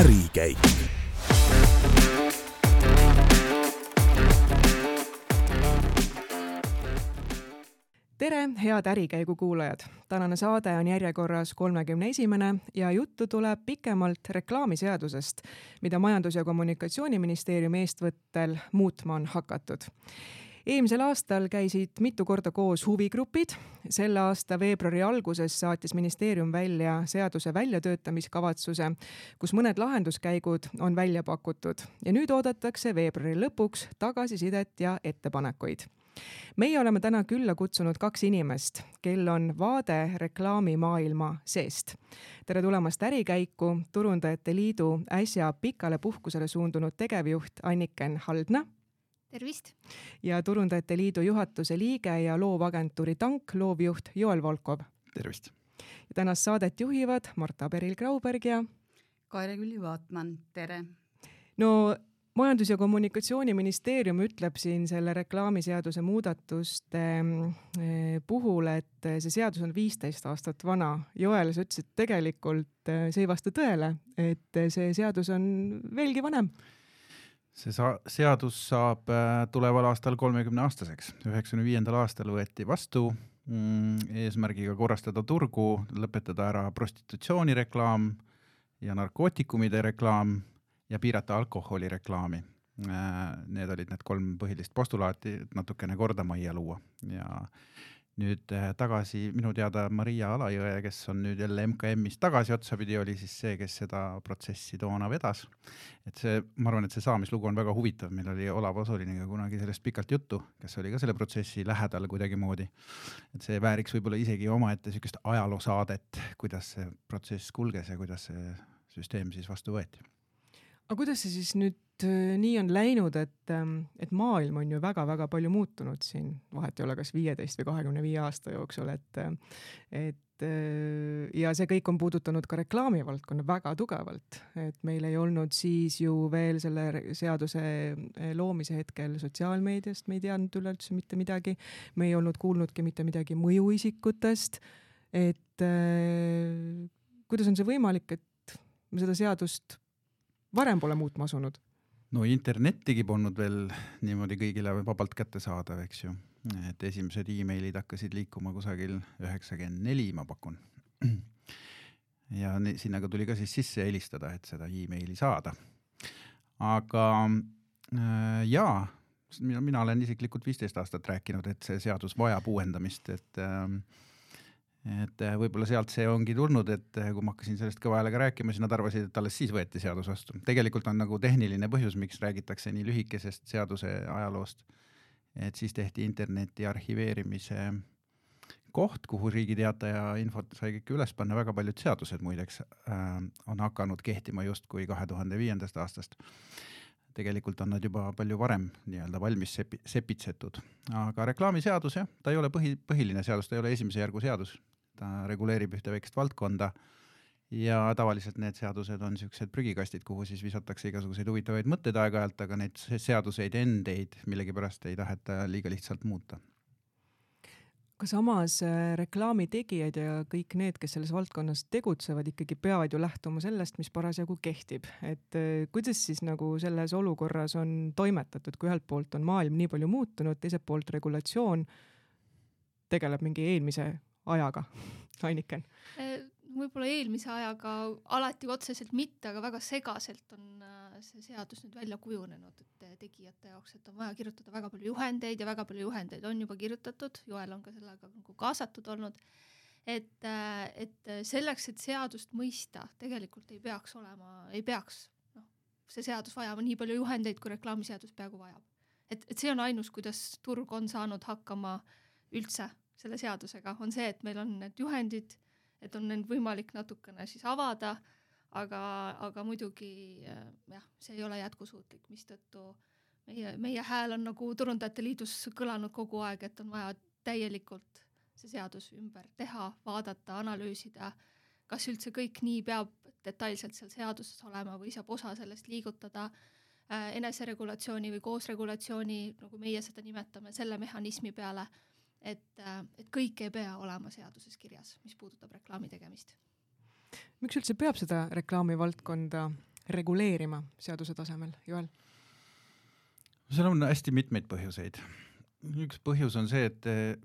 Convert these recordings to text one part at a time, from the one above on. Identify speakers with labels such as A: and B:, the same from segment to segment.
A: ärikäik tere, head Ärikäigu kuulajad! tänane saade on järjekorras kolmekümne esimene ja juttu tuleb pikemalt reklaamiseadusest, mida Majandus- ja Kommunikatsiooniministeeriumi eestvõttel muutma on hakatud eelmisel aastal käisid mitu korda koos huvigrupid. selle aasta veebruari alguses saatis ministeerium välja seaduse väljatöötamiskavatsuse, kus mõned lahenduskäigud on välja pakutud ja nüüd oodatakse veebruari lõpuks tagasisidet ja ettepanekuid meie oleme täna külla kutsunud kaks inimest, kel on vaade reklaamimaailma seest. tere tulemast Ärikäiku, Turundajate Liidu äsja pikale puhkusele suundunud tegevjuht Anniken Haldna.
B: Tervist!
A: ja Turundajate Liidu juhatuse liige ja loovagentuuri Tank loovjuht Joel Volkov.
C: tervist!
A: ja tänast saadet juhivad Marta Peril-Grauberg ja
B: Kaire Külli-Vaatman, tere!
A: no majandus- ja Kommunikatsiooniministeerium ütleb siin selle reklaamiseaduse muudatuste eh, puhul, et see seadus on viisteist aastat vana. Joel, sa ütlesid, tegelikult eh, see ei vasta tõele, et see seadus on veelgi vanem.
C: See sa-, seadus saab eh, tuleval aastal kolmekümne aastaseks. üheksakümne viiendal aastal võeti vastu mm, eesmärgiga korrastada turgu, lõpetada ära prostitutsioonireklaam ja narkootikumide reklaam ja piirata alkoholireklaami. Äh, need olid need kolm põhilist postulaati, et natukene korda majja luua ja nüüd äh, tagasi minu teada Maria Alajõe, kes on nüüd jälle MKM-is tagasi otsapidi, oli siis see, kes seda protsessi toona vedas. et see, ma arvan, et see saamislugu on väga huvitav, meil oli Olav Osoliniga kunagi sellest pikalt juttu, kes oli ka selle protsessi lähedal kuidagimoodi. et see vääriks võib-olla isegi omaette niisugust ajaloosaadet, kuidas see protsess kulges ja kuidas see süsteem siis vastu võeti
A: aga kuidas see siis nüüd äh, nii on läinud, et, ähm, et maailm on ju väga-väga palju muutunud siin, vahet ei ole, kas viieteist või kahekümne viie aasta jooksul, et, äh, et äh, ja see kõik on puudutanud ka reklaamivaldkonna väga tugevalt, et meil ei olnud siis ju veel selle seaduse loomise hetkel sotsiaalmeediast, me ei teadnud üleüldse mitte midagi, me ei olnud kuulnudki mitte midagi mõjuisikutest, et kuidas on see võimalik, et me seda seadust varem pole muutma asunud?
C: no internettigi polnud veel niimoodi kõigile vabalt kättesaadav, eks ju. et esimesed emailid hakkasid liikuma kusagil üheksakümmend neli, ma pakun. ja sinna ka tuli ka siis sisse helistada, et seda emaili saada. aga äh, jaa, mina, olen isiklikult viisteist aastat rääkinud, et see seadus vajab uuendamist, et äh, et äh, võib-olla sealt see ongi tulnud, et äh, kui ma hakkasin sellest kõva häälega rääkima, siis nad arvasid, et alles siis võeti seadus vastu. tegelikult on nagu tehniline põhjus, miks räägitakse nii lühikesest seaduse ajaloost. et siis tehti interneti arhiveerimise koht, kuhu Riigi Teataja infot sai kõik üles panna, väga paljud seadused muideks äh, on hakanud kehtima justkui kahe tuhande viiendast aastast. tegelikult on nad juba palju varem nii-öelda valmis sepi-, sepitsetud, aga reklaamiseadus jah, ta ei ole põhi, põhiline seadus, ta ei ole esimese järgu seadus ta reguleerib ühte väikest valdkonda ja tavaliselt need seadused on niisugused prügikastid, kuhu siis visatakse igasuguseid huvitavaid mõtteid aeg-ajalt, aga neid seaduseid endeid millegipärast ei taheta liiga lihtsalt muuta.
A: aga samas äh, reklaami tegijad ja kõik need, kes selles valdkonnas tegutsevad, ikkagi peavad ju lähtuma sellest, mis parasjagu kehtib, et äh, kuidas siis nagu selles olukorras on toimetatud, kui ühelt poolt on maailm nii palju muutunud, teiselt poolt regulatsioon tegeleb mingi eelmise ajaga, Anniken?
B: Äh, võib-olla eelmise ajaga alati otseselt mitte, aga väga segaselt on äh, see seadus nüüd välja kujunenud, et äh, tegijate jaoks, et on vaja kirjutada väga palju juhendeid ja väga palju juhendeid on juba kirjutatud, Joel on ka sellega nagu kaasatud olnud, et, et selleks, et seadust mõista, tegelikult ei peaks olema, ei peaks noh, see seadus vajama nii palju juhendeid, kui reklaamiseadus peaaegu vajab. et, et see on ainus, kuidas turg on saanud hakkama üldse selle seadusega, on see, et meil on need juhendid, et on need võimalik natukene siis avada, aga, aga muidugi jah, see ei ole jätkusuutlik, mistõttu meie, meie hääl on nagu Turundajate Liidus kõlanud kogu aeg, et on vaja täielikult see seadus ümber teha, vaadata, analüüsida, kas üldse kõik nii peab detailselt seal seaduses olema või saab osa sellest liigutada äh, eneseregulatsiooni või koosregulatsiooni, nagu meie seda nimetame, selle mehhanismi peale et, äh, et kõik ei pea olema seaduses kirjas, mis puudutab reklaami tegemist.
A: miks üldse peab seda reklaamivaldkonda reguleerima seaduse tasemel, Joel?
C: seal on hästi mitmeid põhjuseid. üks põhjus on see, et eh,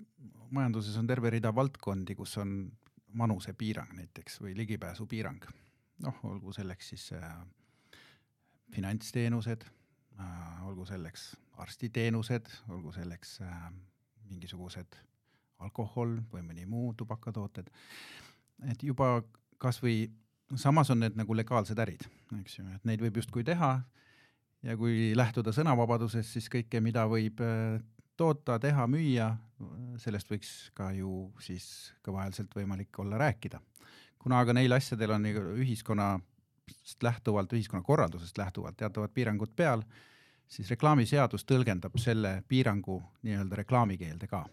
C: majanduses on terve rida valdkondi, kus on vanusepiirang näiteks või ligipääsupiirang. noh, olgu selleks siis äh, finantsteenused äh,, olgu selleks arstiteenused, olgu selleks äh, mingisugused alkohol või mõni muu tubakatooted. et juba kasvõi, samas on need nagu legaalsed ärid, eks ju, et neid võib justkui teha ja kui lähtuda sõnavabadusest, siis kõike, mida võib äh, toota, teha, müüa, sellest võiks ka ju siis kõvahäälselt võimalik olla rääkida. kuna aga neil asjadel on ühiskonnast lähtuvalt, ühiskonnakorraldusest lähtuvalt teatavad piirangud peal, siis reklaamiseadus tõlgendab selle piirangu nii-öelda reklaamikeelde ka,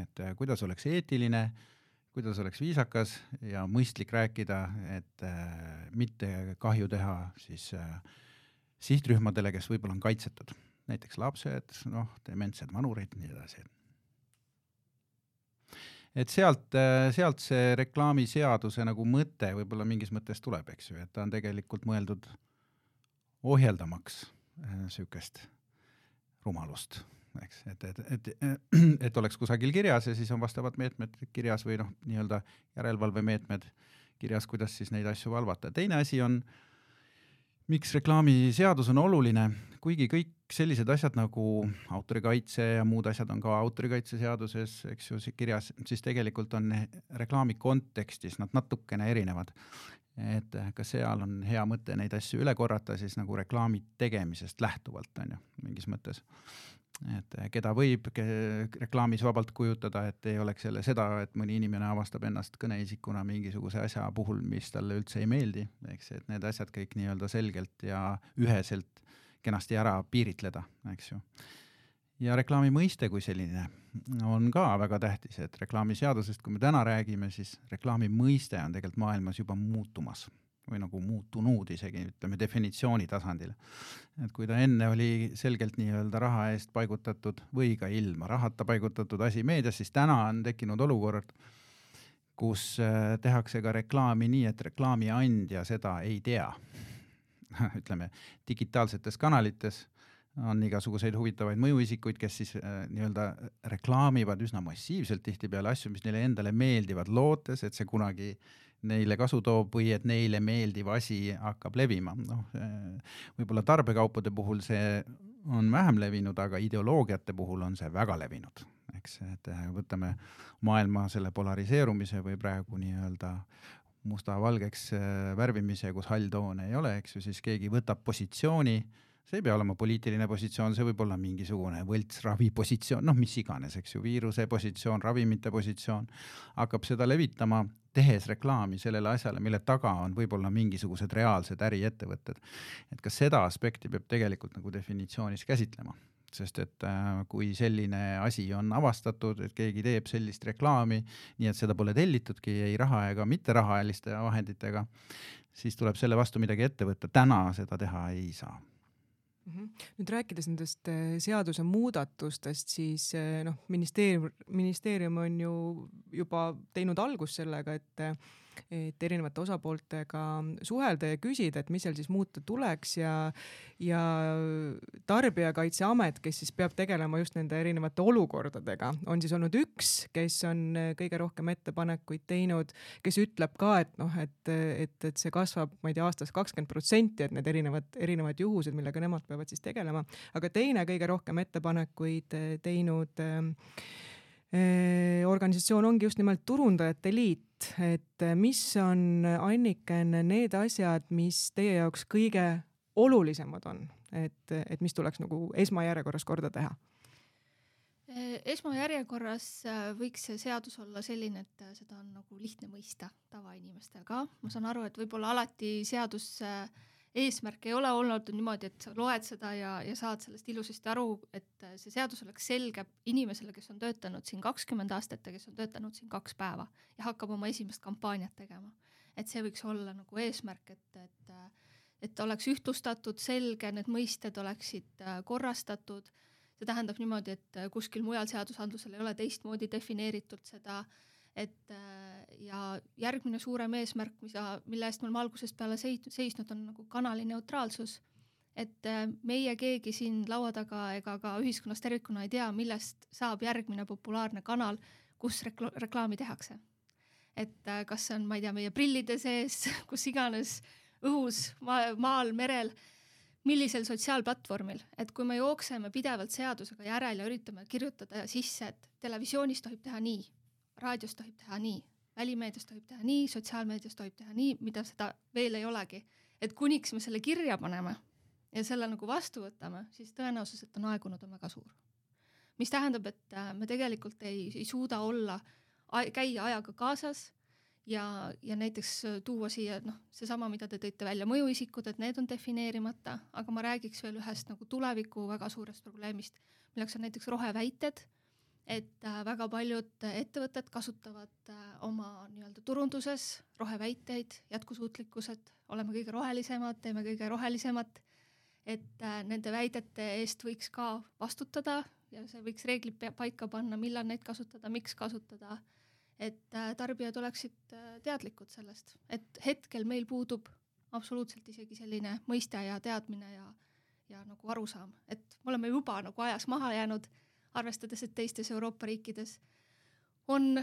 C: et äh, kuidas oleks eetiline, kuidas oleks viisakas ja mõistlik rääkida, et äh, mitte kahju teha siis äh, sihtrühmadele, kes võib-olla on kaitsetud. näiteks lapsed, noh, dementsed vanurid, nii edasi. et sealt, sealt see reklaamiseaduse nagu mõte võib-olla mingis mõttes tuleb, eks ju, et ta on tegelikult mõeldud ohjeldamaks äh, rumalust, eks, et, et, et, et oleks kusagil kirjas ja siis on vastavad meetmed kirjas või noh, nii-öelda järelevalvemeetmed kirjas, kuidas siis neid asju valvata. teine asi on miks reklaamiseadus on oluline, kuigi kõik sellised asjad nagu autorikaitse ja muud asjad on ka autorikaitseseaduses, eks ju, kirjas, siis tegelikult on reklaami kontekstis nad natukene erinevad. Et ka seal on hea mõte neid asju üle korrata siis nagu reklaami tegemisest lähtuvalt, on ju, mingis mõttes et eh, keda võib reklaamis vabalt kujutada, et ei oleks jälle seda, et mõni inimene avastab ennast kõneisikuna mingisuguse asja puhul, mis talle üldse ei meeldi, eks, et need asjad kõik nii-öelda selgelt ja üheselt kenasti ära piiritleda, eks ju. Ja reklaami mõiste kui selline on ka väga tähtis, et reklaamiseadusest, kui me täna räägime, siis reklaami mõiste on tegelikult maailmas juba muutumas või nagu muutunud isegi, ütleme definitsiooni tasandil. et kui ta enne oli selgelt nii-öelda raha eest paigutatud või ka ilma rahata paigutatud asi meedias, siis täna on tekkinud olukord, kus äh, tehakse ka reklaami nii, et reklaami andja seda ei tea. ütleme digitaalsetes kanalites on igasuguseid huvitavaid mõjuisikuid, kes siis äh, nii-öelda reklaamivad üsna massiivselt tihtipeale asju, mis neile endale meeldivad, lootes, et see kunagi neile kasu toob või et neile meeldiv asi hakkab levima, noh võib-olla tarbekaupade puhul see on vähem levinud, aga ideoloogiate puhul on see väga levinud, eks, et äh, võtame maailma selle polariseerumise või praegu nii-öelda musta-valgeks äh, värvimise, kus hall toon ei ole, eks ju, siis keegi võtab positsiooni see ei pea olema poliitiline positsioon, see võib olla mingisugune võltsravi positsioon, noh, mis iganes, eks ju, viiruse positsioon, ravimite positsioon, hakkab seda levitama, tehes reklaami sellele asjale, mille taga on võib-olla mingisugused reaalsed äriettevõtted. et ka seda aspekti peab tegelikult nagu definitsioonis käsitlema sest et äh, kui selline asi on avastatud, et keegi teeb sellist reklaami, nii et seda pole tellitudki ei raha ega mitterahaliste vahenditega, siis tuleb selle vastu midagi ette võtta. täna seda teha ei saa.
A: Nüüd rääkides nendest äh, seadusemuudatustest, siis äh, noh, ministeerium, ministeerium on ju juba teinud algust sellega, et et erinevate osapooltega suhelda ja küsida, et mis seal siis muuta tuleks ja, ja Tarbijakaitseamet, kes siis peab tegelema just nende erinevate olukordadega, on siis olnud üks, kes on kõige rohkem ettepanekuid teinud, kes ütleb ka, et noh, et, et, et see kasvab, ma ei tea, aastas kakskümmend protsenti, et need erinevad, erinevad juhused, millega nemad peavad siis tegelema, aga teine kõige rohkem ettepanekuid teinud äh, organisatsioon ongi just nimelt Turundajate Liit, et mis on, Anniken, need asjad, mis teie jaoks kõige olulisemad on, et, et mis tuleks nagu esmajärjekorras korda teha?
B: esmajärjekorras võiks see seadus olla selline, et seda on nagu lihtne mõista tavainimestel ka. ma saan aru, et võib-olla alati seadus äh, eesmärk ei ole olnud niimoodi, et sa loed seda ja, ja saad sellest ilusasti aru, et see seadus oleks selge inimesele, kes on töötanud siin kakskümmend aastat ja kes on töötanud siin kaks päeva ja hakkab oma esimest kampaaniat tegema. et see võiks olla nagu eesmärk, et, et, et oleks ühtlustatud, selge, need mõisted oleksid äh, korrastatud. see tähendab niimoodi, et kuskil mujal seadusandlusel ei ole teistmoodi defineeritud seda et äh, ja järgmine suurem eesmärk, mida, mille eest me oleme algusest peale seisnud, on nagu kanali neutraalsus. et äh, meie keegi siin laua taga ega ka ühiskonnas tervikuna ei tea, millest saab järgmine populaarne kanal, kus rekla reklaami tehakse. et äh, kas see on, ma ei tea, meie prillide sees, kus iganes, õhus, maal, merel millisel sotsiaalplatvormil, et kui me jookseme pidevalt seadusega järel ja üritame kirjutada sisse, et televisioonis tohib teha nii, raadios tohib teha nii, välimeedias tohib teha nii, sotsiaalmeedias tohib teha nii, mida seda veel ei olegi. et kuniks me selle kirja paneme ja selle nagu vastu võtame, siis tõenäosus, et on aegunud, on väga suur. mis tähendab, et äh, me tegelikult ei, ei suuda olla, käia ajaga kaasas ja, ja näiteks äh, tuua siia noh, seesama, mida te tõite välja, mõjuisikud, et need on defineerimata, aga ma räägiks veel ühest nagu tuleviku väga suurest probleemist, milleks on näiteks roheväited, et äh, väga paljud ettevõtted kasutavad äh, oma nii-öelda turunduses roheväiteid, jätkusuutlikkused, oleme kõige rohelisemad, teeme kõige rohelisemat, et nende väidete eest võiks ka vastutada ja see võiks reeglid paika panna, millal neid kasutada, miks kasutada. Et äh, tarbijad oleksid äh, teadlikud sellest, et hetkel meil puudub absoluutselt isegi selline mõiste ja teadmine ja, ja nagu arusaam, et me oleme juba nagu ajas maha jäänud, arvestades, et teistes Euroopa riikides on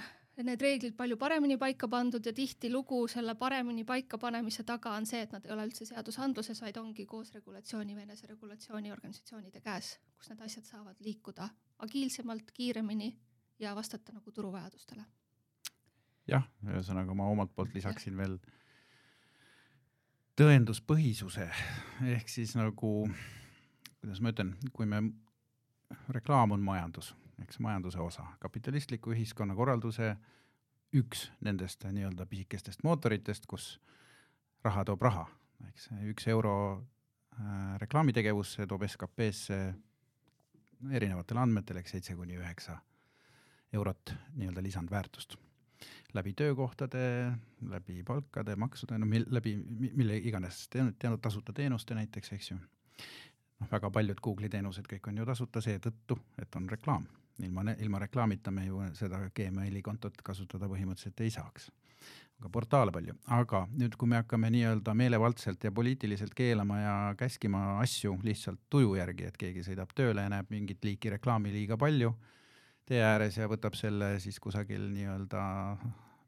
B: need reeglid palju paremini paika pandud ja tihtilugu selle paremini paikapanemise taga on see, et nad ei ole üldse seadusandluses, vaid ongi koos regulatsiooni või eneseregulatsiooni organisatsioonide käes, kus need asjad saavad liikuda agiilsemalt, kiiremini ja vastata nagu turuvajadustele.
C: Jah, ühesõnaga ma omalt poolt lisaksin veel tõenduspõhisuse. Ehk siis nagu, kuidas ma ütlen, kui me, reklaam on majandus, eks majanduse osa, kapitalistliku ühiskonnakorralduse üks nendest nii-öelda pisikestest mootoritest, kus raha toob raha, eks üks euro äh, reklaamitegevusse toob SKP-sse erinevatel andmetel, eks seitse kuni üheksa eurot nii-öelda lisandväärtust. Läbi töökohtade, läbi palkade, maksude, no mil, läbi mille iganes teenud, teenud tasuta teenuste näiteks, eks ju. Noh, väga paljud Google'i teenused kõik on ju tasuta seetõttu, et on reklaam. ilma, ilma reklaamita me ju seda Gmaili kontot kasutada põhimõtteliselt ei saaks. aga portaale palju, aga nüüd, kui me hakkame nii-öelda meelevaldselt ja poliitiliselt keelama ja käskima asju lihtsalt tuju järgi, et keegi sõidab tööle ja näeb mingit liiki reklaami liiga palju tee ääres ja võtab selle siis kusagil nii-öelda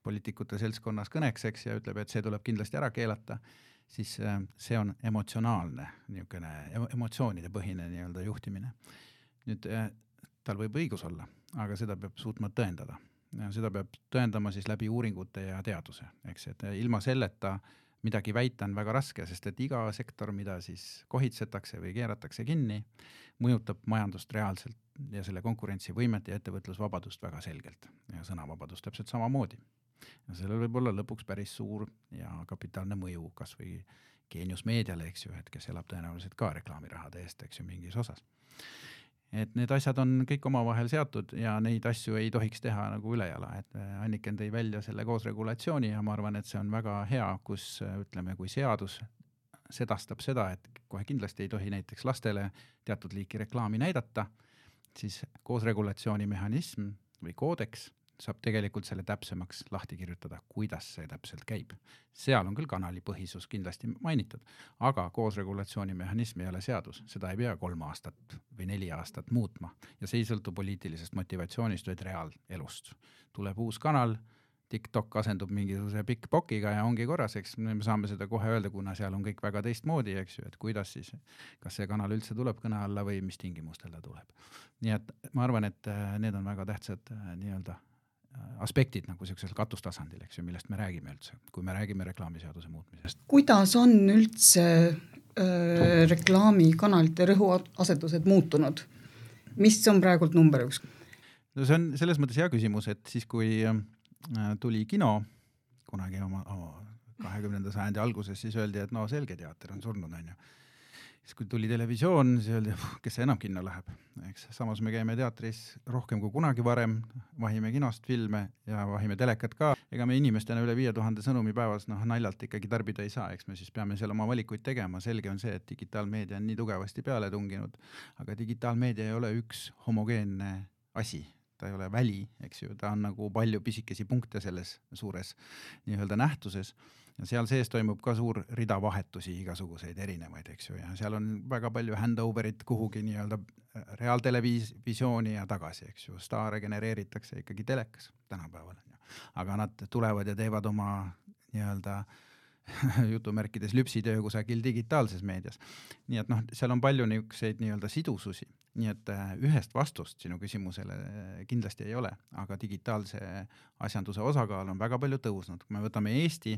C: poliitikute seltskonnas kõneks, eks, ja ütleb, et see tuleb kindlasti ära keelata, siis äh, see on emotsionaalne niisugune emotsioonide põhine nii-öelda juhtimine. nüüd äh, tal võib õigus olla, aga seda peab suutma tõendada. seda peab tõendama siis läbi uuringute ja teaduse, eks, et äh, ilma selleta midagi väita on väga raske, sest et iga sektor, mida siis kohitsetakse või keeratakse kinni, mõjutab majandust reaalselt ja selle konkurentsivõimet ja ettevõtlusvabadust väga selgelt ja sõnavabadust täpselt samamoodi. Ja sellel võib olla lõpuks päris suur ja kapitaalne mõju kasvõi geeniusmeediale, eks ju, et kes elab tõenäoliselt ka reklaamirahade eest, eks ju, mingis osas. et need asjad on kõik omavahel seotud ja neid asju ei tohiks teha nagu ülejala, et Anniken tõi välja selle koosregulatsiooni ja ma arvan, et see on väga hea, kus ütleme, kui seadus sedastab seda, et kohe kindlasti ei tohi näiteks lastele teatud liiki reklaami näidata siis koosregulatsiooni mehhanism või koodeks saab tegelikult selle täpsemaks lahti kirjutada, kuidas see täpselt käib. seal on küll kanalipõhisus kindlasti mainitud, aga koosregulatsiooni mehhanism ei ole seadus, seda ei pea kolm aastat või neli aastat muutma ja see ei sõltu poliitilisest motivatsioonist, vaid reaalelust. tuleb uus kanal TikTok asendub mingisuguse Bigbokiga ja ongi korras, eks me saame seda kohe öelda, kuna seal on kõik väga teistmoodi, eks ju, et kuidas siis, kas see kanal üldse tuleb kõne alla või mis tingimustel ta tuleb. nii et ma arvan, et äh, need on väga tähtsad äh, nii-öelda aspektid nagu niisugusel katustasandil, eks ju, millest me räägime üldse, kui me räägime reklaamiseaduse muutmisest.
D: kuidas on üldse äh, reklaamikanalite rõhuasetused muutunud? mis on praegult number üks?
C: no see on selles mõttes hea küsimus, et siis, kui Äh, tuli kino kunagi oma kahekümnenda sajandi alguses, siis öeldi, et no selge, teater on surnud, onju. Siis kui tuli televisioon, siis öeldi, kes enam kinno läheb, eks. samas me käime teatris rohkem kui kunagi varem, vahime kinost filme ja vahime telekat ka. ega me inimestena üle viie tuhande sõnumi päevas noh, naljalt ikkagi tarbida ei saa, eks me siis peame seal oma valikuid tegema. selge on see, et digitaalmeedia on nii tugevasti peale tunginud, aga digitaalmeedia ei ole üks homogeenne asi ta ei ole väli, eks ju, ta on nagu palju pisikesi punkte selles suures nii-öelda nähtuses ja seal sees toimub ka suur rida vahetusi, igasuguseid erinevaid, eks ju, ja seal on väga palju handover'it kuhugi nii-öelda äh, reaaltelevisiooni ja tagasi, eks ju, staare genereeritakse ikkagi telekas tänapäeval, aga nad tulevad ja teevad oma nii-öelda jutumärkides lüpsitöö kusagil digitaalses meedias. nii et noh, seal on palju niisuguseid nii-öelda sidususi, nii et äh, ühest vastust sinu küsimusele äh, kindlasti ei ole, aga digitaalse asjanduse osakaal on väga palju tõusnud. kui me võtame Eesti,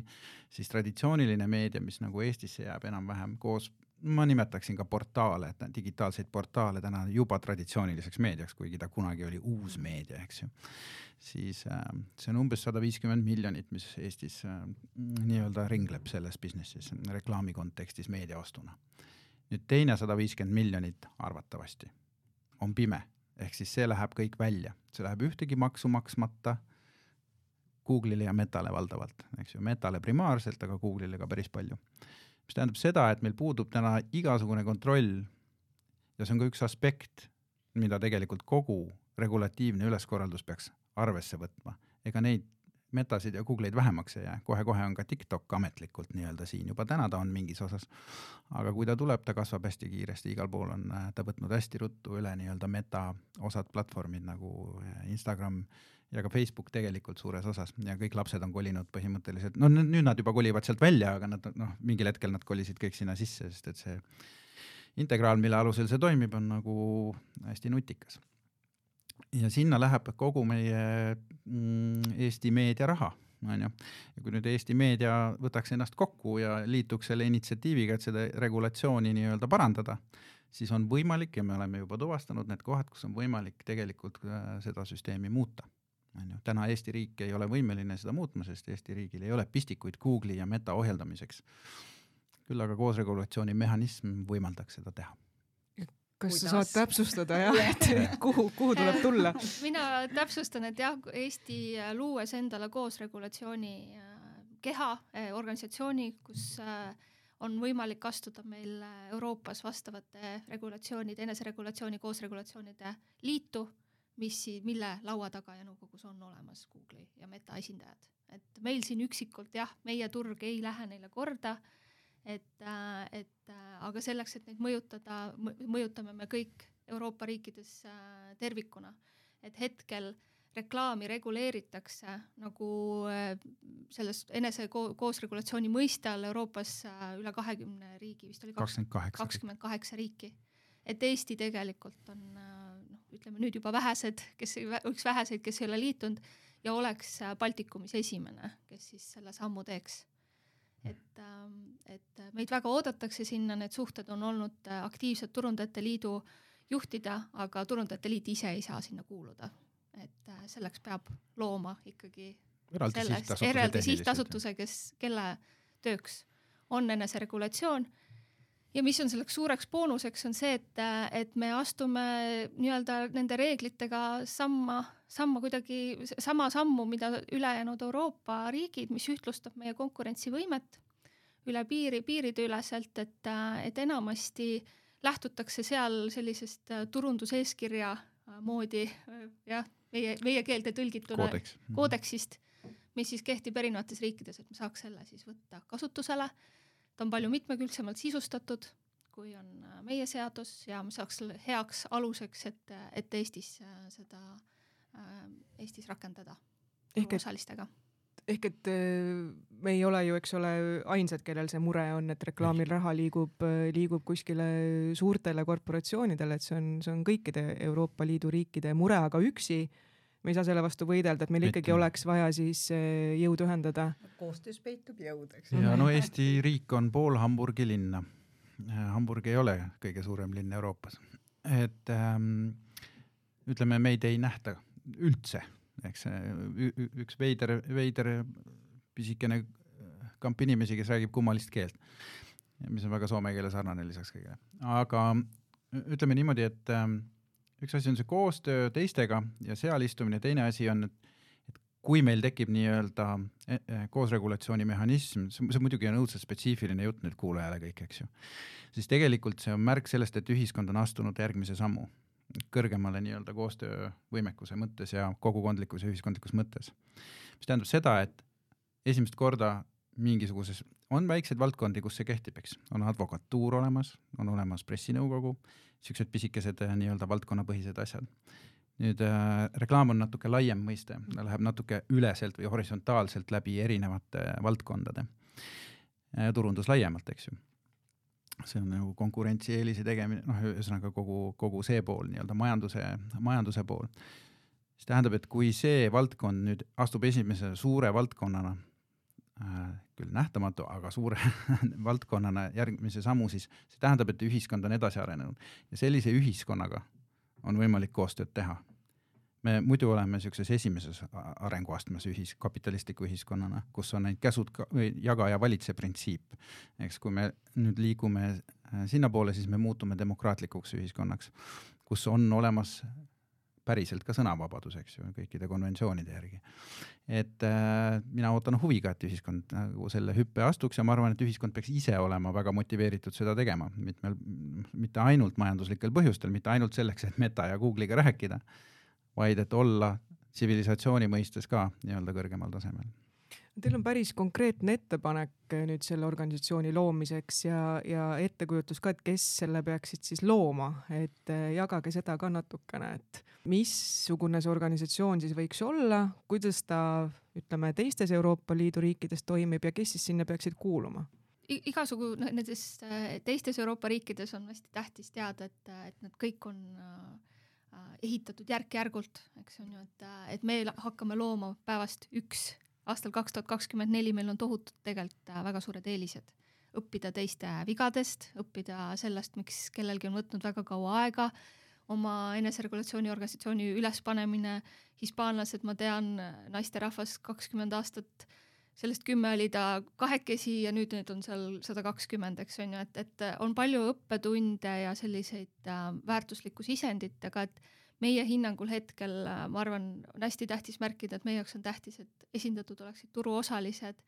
C: siis traditsiooniline meedia, mis nagu Eestisse jääb enam-vähem koos ma nimetaksin ka portaale, digitaalseid portaale täna juba traditsiooniliseks meediaks, kuigi ta kunagi oli uus meedia, eks ju. siis äh, see on umbes sada viiskümmend miljonit, mis Eestis äh, nii-öelda ringleb selles business'is reklaami kontekstis meediaostuna. nüüd teine sada viiskümmend miljonit arvatavasti on pime, ehk siis see läheb kõik välja, see läheb ühtegi maksu maksmata Google'ile ja Metale valdavalt, eks ju, Metale primaarselt, aga Google'ile ka päris palju mis tähendab seda, et meil puudub täna igasugune kontroll ja see on ka üks aspekt, mida tegelikult kogu regulatiivne üleskorraldus peaks arvesse võtma. ega neid metasid ja Google'id vähemaks ei jää kohe,, kohe-kohe on ka TikTok ametlikult nii-öelda siin, juba täna ta on mingis osas. aga kui ta tuleb, ta kasvab hästi kiiresti, igal pool on ta võtnud hästi ruttu üle nii-öelda meta osad platvormid nagu Instagram ja ka Facebook tegelikult suures osas ja kõik lapsed on kolinud põhimõtteliselt, no nüüd nad juba kolivad sealt välja, aga nad noh, mingil hetkel nad kolisid kõik sinna sisse, sest et see integraal, mille alusel see toimib, on nagu hästi nutikas. ja sinna läheb kogu meie mm, Eesti meedia raha, on ju. ja kui nüüd Eesti meedia võtaks ennast kokku ja liituks selle initsiatiiviga, et seda regulatsiooni nii-öelda parandada, siis on võimalik ja me oleme juba tuvastanud need kohad, kus on võimalik tegelikult äh, seda süsteemi muuta on ju, täna Eesti riik ei ole võimeline seda muutma, sest Eesti riigil ei ole pistikuid Google'i ja Meta ohjeldamiseks. küll aga koosregulatsiooni mehhanism võimaldaks seda teha
A: kas Kuidas? sa saad täpsustada jah, et kuhu, kuhu tuleb tulla?
B: mina täpsustan, et jah, Eesti luues endale koosregulatsiooni äh, keha, äh, organisatsiooni, kus äh, on võimalik astuda meil Euroopas vastavate regulatsioonide, eneseregulatsiooni, koosregulatsioonide liitu mis, mille laua taga ja nõukogus on olemas Google'i ja Meta esindajad. et meil siin üksikult jah, meie turg ei lähe neile korda, et, äh, et äh, aga selleks, et neid mõjutada, mõjutame me kõik Euroopa riikides äh, tervikuna. et hetkel reklaami reguleeritakse nagu selles enese ko koosregulatsiooni mõiste all Euroopas üle kahekümne riigi, vist oli kakskümmend kaheksa riiki. et Eesti tegelikult on ütleme nüüd juba vähesed, kes, üks väheseid, kes ei ole liitunud ja oleks äh, Baltikumis esimene, kes siis selle sammu teeks. et, ähm, et meid väga oodatakse sinna, need suhted on olnud äh, aktiivsed Turundajate Liidu juhtida, aga Turundajate Liit ise ei saa sinna kuuluda. et äh, selleks peab looma ikkagi eraldi sihtasutuse, kes, kelle tööks on eneseregulatsioon ja mis on selleks suureks boonuseks, on see, et, et me astume nii-öelda nende reeglitega samma, samma kuidagi, sama sammu, mida ülejäänud Euroopa riigid, mis ühtlustab meie konkurentsivõimet üle piiri, piirideüleselt, et, et enamasti lähtutakse seal sellisest turunduseeskirja moodi jah, meie, meie keelde tõlgituna Koodeks. koodeksist, mis siis kehtib erinevates riikides, et me saaks selle siis võtta kasutusele ta on palju mitmekülgsemalt sisustatud, kui on äh, meie seadus ja me saaks selle heaks aluseks, et, et Eestis äh, seda, äh, Eestis rakendada osalistega.
A: ehk et me ei ole ju, eks ole, ainsad, kellel see mure on, et reklaamil raha liigub, liigub kuskile suurtele korporatsioonidele, et see on, see on kõikide Euroopa Liidu riikide mure, aga üksi äh, me ei saa selle vastu võidelda, et meil ikkagi Mitte. oleks vaja siis eh, jõud ühendada.
D: koostöös peitub jõud, eks.
C: ja no Eesti riik on pool Hamburgi linna. Äh, Hamburg ei ole kõige suurem linn Euroopas, et ähm, ütleme, meid ei nähta üldse, eks üks veider, veider pisikene kamp inimesi, kes räägib kummalist keelt, mis on väga soome keele sarnane lisaks kõigele, aga ütleme niimoodi, et ähm, üks asi on see koostöö teistega ja seal istumine, teine asi on, et kui meil tekib nii-öelda e, e, koosregulatsiooni mehhanism, see muidugi on õudselt spetsiifiline jutt nüüd kuulajale kõik, eks ju, siis tegelikult see on märk sellest, et ühiskond on astunud järgmise sammu. kõrgemale nii-öelda koostöövõimekuse mõttes ja kogukondlikus ja ühiskondlikus mõttes. mis tähendab seda, et esimest korda mingisuguses, on väikseid valdkondi, kus see kehtib, eks, on advokatuur olemas, on olemas pressinõukogu, siuksed pisikesed äh, nii-öelda valdkonnapõhised asjad. nüüd äh, reklaam on natuke laiem mõiste, ta läheb natuke üleselt või horisontaalselt läbi erinevate valdkondade äh,. turundus laiemalt, eks ju see on nagu konkurentsieelise tegemine, noh, ühesõnaga kogu, kogu see pool nii-öelda majanduse, majanduse pool. mis tähendab, et kui see valdkond nüüd astub esimese suure valdkonnana küll nähtamatu, aga suure valdkonnana järgmise sammu, siis see tähendab, et ühiskond on edasi arenenud ja sellise ühiskonnaga on võimalik koostööd teha. me muidu oleme niisuguses esimeses arenguastmes ühis, kapitalistliku ühiskonnana, kus on ainult käsud või jaga ja valitse printsiip. eks kui me nüüd liigume äh, sinnapoole, siis me muutume demokraatlikuks ühiskonnaks, kus on olemas päriselt ka sõnavabadus, eks ju, kõikide konventsioonide järgi. et äh, mina ootan huviga, et ühiskond nagu selle hüppe astuks ja ma arvan, et ühiskond peaks ise olema väga motiveeritud seda tegema, mitmel, mitte ainult majanduslikel põhjustel, mitte ainult selleks, et Meta ja Google'iga rääkida, vaid et olla tsivilisatsiooni mõistes ka nii-öelda kõrgemal tasemel
A: Teil on päris konkreetne ettepanek eh, nüüd selle organisatsiooni loomiseks ja, ja ettekujutus ka, et kes selle peaksid siis looma, et eh, jagage seda ka natukene, et missugune see organisatsioon siis võiks olla, kuidas ta ütleme teistes Euroopa Liidu riikides toimib ja kes siis sinna peaksid kuuluma?
B: igasugu nendes eh, teistes Euroopa riikides on hästi tähtis teada, et, et need kõik on ehitatud järk-järgult, eks on ju, et, et me hakkame looma päevast üks aastal kaks tuhat kakskümmend neli meil on tohutud tegelikult äh, väga suured eelised. õppida teiste vigadest, õppida sellest, miks kellelgi on võtnud väga kaua aega, oma eneseregulatsiooni organisatsiooni ülespanemine, hispaanlased, ma tean, naisterahvas kakskümmend aastat, sellest kümme oli ta kahekesi ja nüüd neid on seal sada kakskümmend, eks on ju, et, et on palju õppetunde ja selliseid äh, väärtuslikku sisendit, aga et meie hinnangul hetkel äh, ma arvan, on hästi tähtis märkida, et meie jaoks on tähtis, et esindatud oleksid turuosalised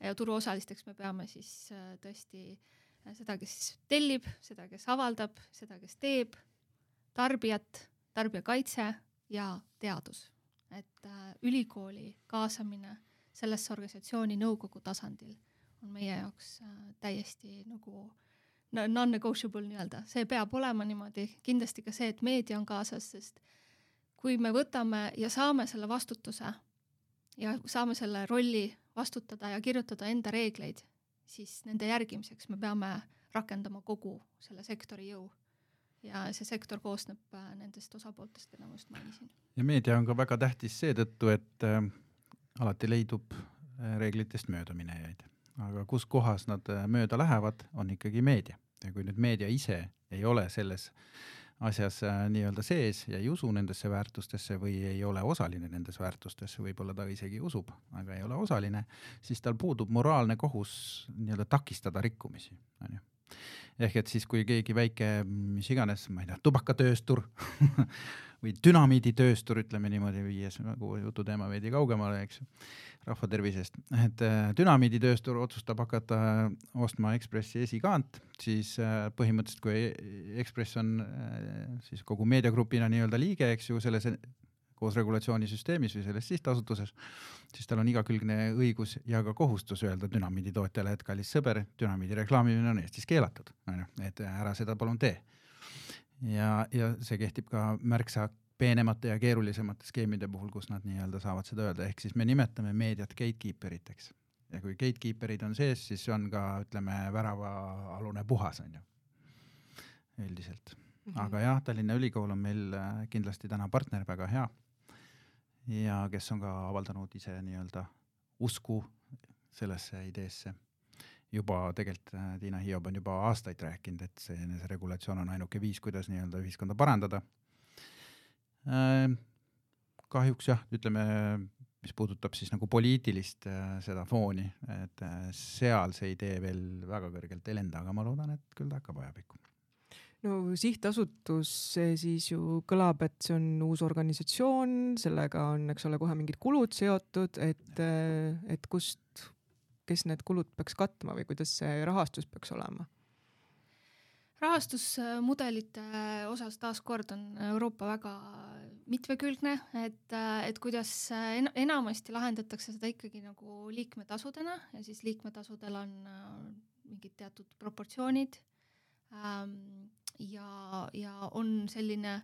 B: ja turuosalisteks me peame siis äh, tõesti äh, seda, kes tellib, seda, kes avaldab, seda, kes teeb, tarbijat, tarbijakaitse ja teadus. et ülikooli kaasamine sellesse organisatsiooni nõukogu tasandil on meie jaoks täiesti nagu äh, non-negotiable nii-öelda, see peab olema niimoodi, kindlasti ka see, et meedia on kaasas, sest kui me võtame ja saame selle vastutuse ja saame selle rolli vastutada ja kirjutada enda reegleid, siis nende järgimiseks me peame rakendama kogu selle sektori jõu. ja see sektor koosneb äh, nendest osapooltest, keda ma just mainisin.
C: ja meedia on ka väga tähtis seetõttu, et äh, alati leidub äh, reeglitest möödaminejaid aga kus kohas nad äh, mööda lähevad, on ikkagi meedia. Ja kui nüüd meedia ise ei ole selles asjas äh, nii-öelda sees ja ei usu nendesse väärtustesse või ei ole osaline nendes väärtustes, võib-olla ta isegi usub, aga ei ole osaline, siis tal puudub moraalne kohus nii-öelda takistada rikkumisi, onju ehk et siis, kui keegi väike, mis iganes, ma ei tea, tubakatööstur või dünamiiditööstur, ütleme niimoodi, viies nagu jututeema veidi kaugemale, eks ju, rahva tervisest, et äh, dünamiiditööstur otsustab hakata ostma Ekspressi esikaant, siis äh, põhimõtteliselt, kui Ekspress on äh, siis kogu meediagrupina nii-öelda liige, eks ju, selles koos regulatsioonisüsteemis või selles sihtasutuses, siis tal on igakülgne õigus ja ka kohustus öelda dünamiidi tootjale, et kallis sõber, dünamiidi reklaamimine on Eestis keelatud, onju, et ära seda palun tee. Ja, ja see kehtib ka märksa peenemate ja keerulisemate skeemide puhul, kus nad nii-öelda saavad seda öelda, ehk siis me nimetame meediat gatekeeperiteks. ja kui gatekeeperid on sees, siis on ka, ütleme, väravaalune puhas, on ju, üldiselt. Aga jah, Tallinna Ülikool on meil kindlasti täna partner, väga hea. Ja kes on ka avaldanud ise nii-öelda usku sellesse ideesse juba tegelikult äh, Tiina Hiob on juba aastaid rääkinud, et see eneseregulatsioon on ainuke viis, kuidas nii-öelda ühiskonda parandada. Äh, kahjuks jah, ütleme, mis puudutab siis nagu poliitilist äh, seda fooni, et seal see idee veel väga kõrgelt ei lenda, aga ma loodan, et küll ta hakkab ajapikku
A: no sihtasutus, see siis ju kõlab, et see on uus organisatsioon, sellega on, eks ole, kohe mingid kulud seotud, et, et kust kes need kulud peaks katma või kuidas see rahastus peaks olema?
B: rahastusmudelite osas taaskord on Euroopa väga mitmekülgne, et, et kuidas en enamasti lahendatakse seda ikkagi nagu liikmetasudena ja siis liikmetasudel on mingid teatud proportsioonid ja, ja on selline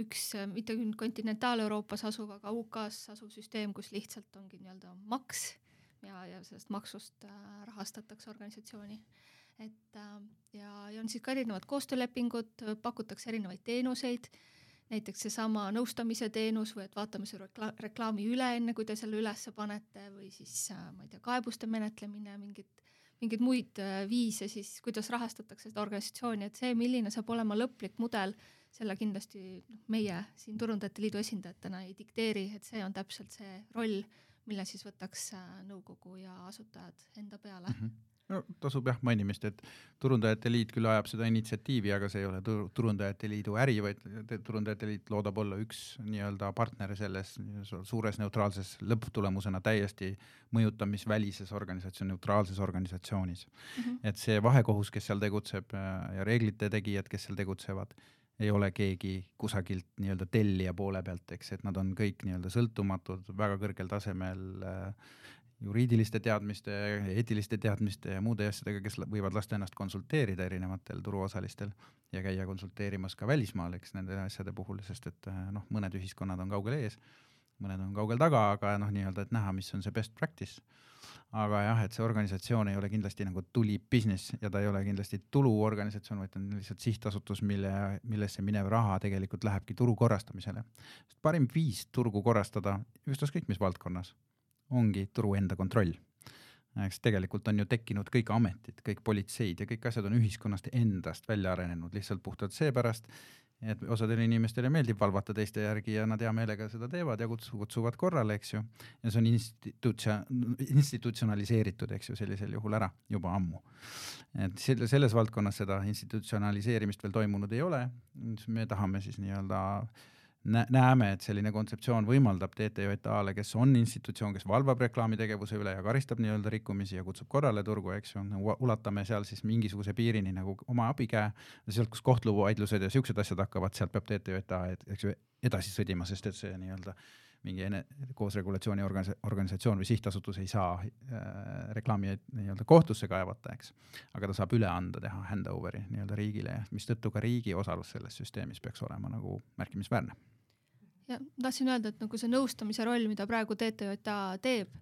B: üks mitte küll kontinentaal-Euroopas asuv, aga UK-s asuv süsteem, kus lihtsalt ongi nii-öelda maks ja, ja sellest maksust äh, rahastatakse organisatsiooni. Et äh, ja, ja on siis ka erinevad koostöölepingud, pakutakse erinevaid teenuseid, näiteks seesama nõustamise teenus või et vaatame selle rekla-, reklaami üle, enne kui te selle ülesse panete või siis äh, ma ei tea, kaebuste menetlemine, mingid, mingeid muid äh, viise siis, kuidas rahastatakse seda organisatsiooni, et see, milline saab olema lõplik mudel, selle kindlasti noh, meie siin Turundajate Liidu esindajatena ei dikteeri, et see on täpselt see roll, mille siis võtaks nõukogu ja asutajad enda peale mm. -hmm
C: no tasub jah mainimist, et Turundajate Liit küll ajab seda initsiatiivi, aga see ei ole tur Turundajate Liidu äri, vaid Turundajate Liit loodab olla üks nii-öelda partner selles suures neutraalses lõpptulemusena täiesti mõjutamisvälises organisatsioon, neutraalses organisatsioonis mm. -hmm. et see vahekohus, kes seal tegutseb äh, ja reeglite tegijad, kes seal tegutsevad, ei ole keegi kusagilt nii-öelda tellija poole pealt, eks, et nad on kõik nii-öelda sõltumatud, väga kõrgel tasemel äh, juriidiliste teadmiste, eetiliste teadmiste ja muude asjadega, kes võivad lasta ennast konsulteerida erinevatel turuosalistel ja käia konsulteerimas ka välismaal, eks nende asjade puhul, sest et eh, noh, mõned ühiskonnad on kaugel ees, mõned on kaugel taga, aga noh, nii-öelda, et näha, mis on see best practice. aga jah, et see organisatsioon ei ole kindlasti nagu tuli business ja ta ei ole kindlasti tuluorganisatsioon, vaid ta on lihtsalt sihtasutus, mille, millesse minev raha tegelikult lähebki turu korrastamisele. parim viis turgu korrastada ükskõik mis valdkonnas ongi turu enda kontroll. eks tegelikult on ju tekkinud kõik ametid, kõik politseid ja kõik asjad on ühiskonnast endast välja arenenud lihtsalt puhtalt seepärast, et osadele inimestele meeldib valvata teiste järgi ja nad hea meelega seda teevad ja kutsu, kutsuvad korrale, eks ju. ja see on institutsio-, institutsionaliseeritud, eks ju, sellisel juhul ära juba ammu. et selle, selles valdkonnas seda institutsionaliseerimist veel toimunud ei ole, me tahame siis nii-öelda äh, näeme, et selline kontseptsioon võimaldab TTJA-le, kes on institutsioon, kes valvab reklaamitegevuse üle ja karistab nii-öelda rikkumisi ja kutsub korrale turgu, eks ju, ulatame seal siis mingisuguse piirini nagu oma abikäe, sealt, kus kohtuvaidlused ja siuksed asjad hakkavad, sealt peab TTJA, eks ju, edasi sõdima, sest et see nii-öelda mingi ene-, koos regulatsiooni organis-, organisatsioon või sihtasutus ei saa äh, reklaami nii-öelda kohtusse kaevata, eks. aga ta saab üle anda, teha handover'i nii-öelda riigile, mistõttu ka riigi osalus selles süsteemis peaks olema nagu märkimisväärne
B: ja tahtsin öelda, et nagu see nõustamise roll, mida praegu TTJA teeb,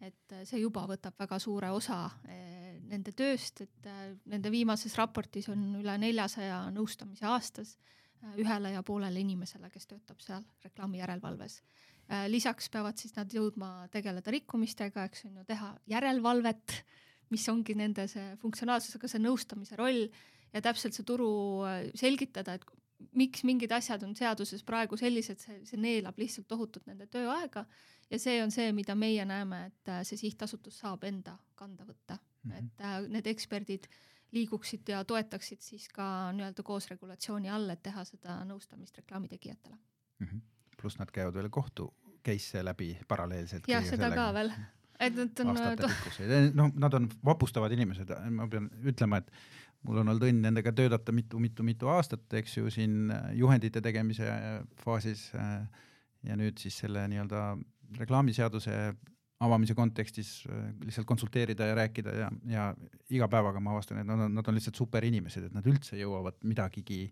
B: et see juba võtab väga suure osa eh, nende tööst, et eh, nende viimases raportis on üle neljasaja nõustamise aastas ühele ja poolele inimesele, kes töötab seal reklaami järelevalves. lisaks peavad siis nad jõudma tegeleda rikkumistega, eks on ju, teha järelevalvet, mis ongi nende see funktsionaalsusega see nõustamise roll ja täpselt see turu selgitada, et miks mingid asjad on seaduses praegu sellised, see, see neelab lihtsalt tohutult nende tööaega ja see on see, mida meie näeme, et äh, see sihtasutus saab enda kanda võtta mm, -hmm. et äh, need eksperdid liiguksid ja toetaksid siis ka nii-öelda koos regulatsiooni all, et teha seda nõustamist reklaamitegijatele
C: mm. -hmm. pluss nad käivad veel kohtu case'e läbi paralleelselt.
B: jah, seda sellega. ka veel et nad on.
C: aastatepikkuseid, noh, nad on vapustavad inimesed, ma pean ütlema, et mul on olnud õnn nendega töötada mitu-mitu-mitu aastat, eks ju, siin äh, juhendite tegemise äh, faasis äh, ja nüüd siis selle nii-öelda reklaamiseaduse avamise kontekstis lihtsalt konsulteerida ja rääkida ja, ja iga päevaga ma avastan, et nad on, nad on lihtsalt super inimesed, et nad üldse jõuavad midagigi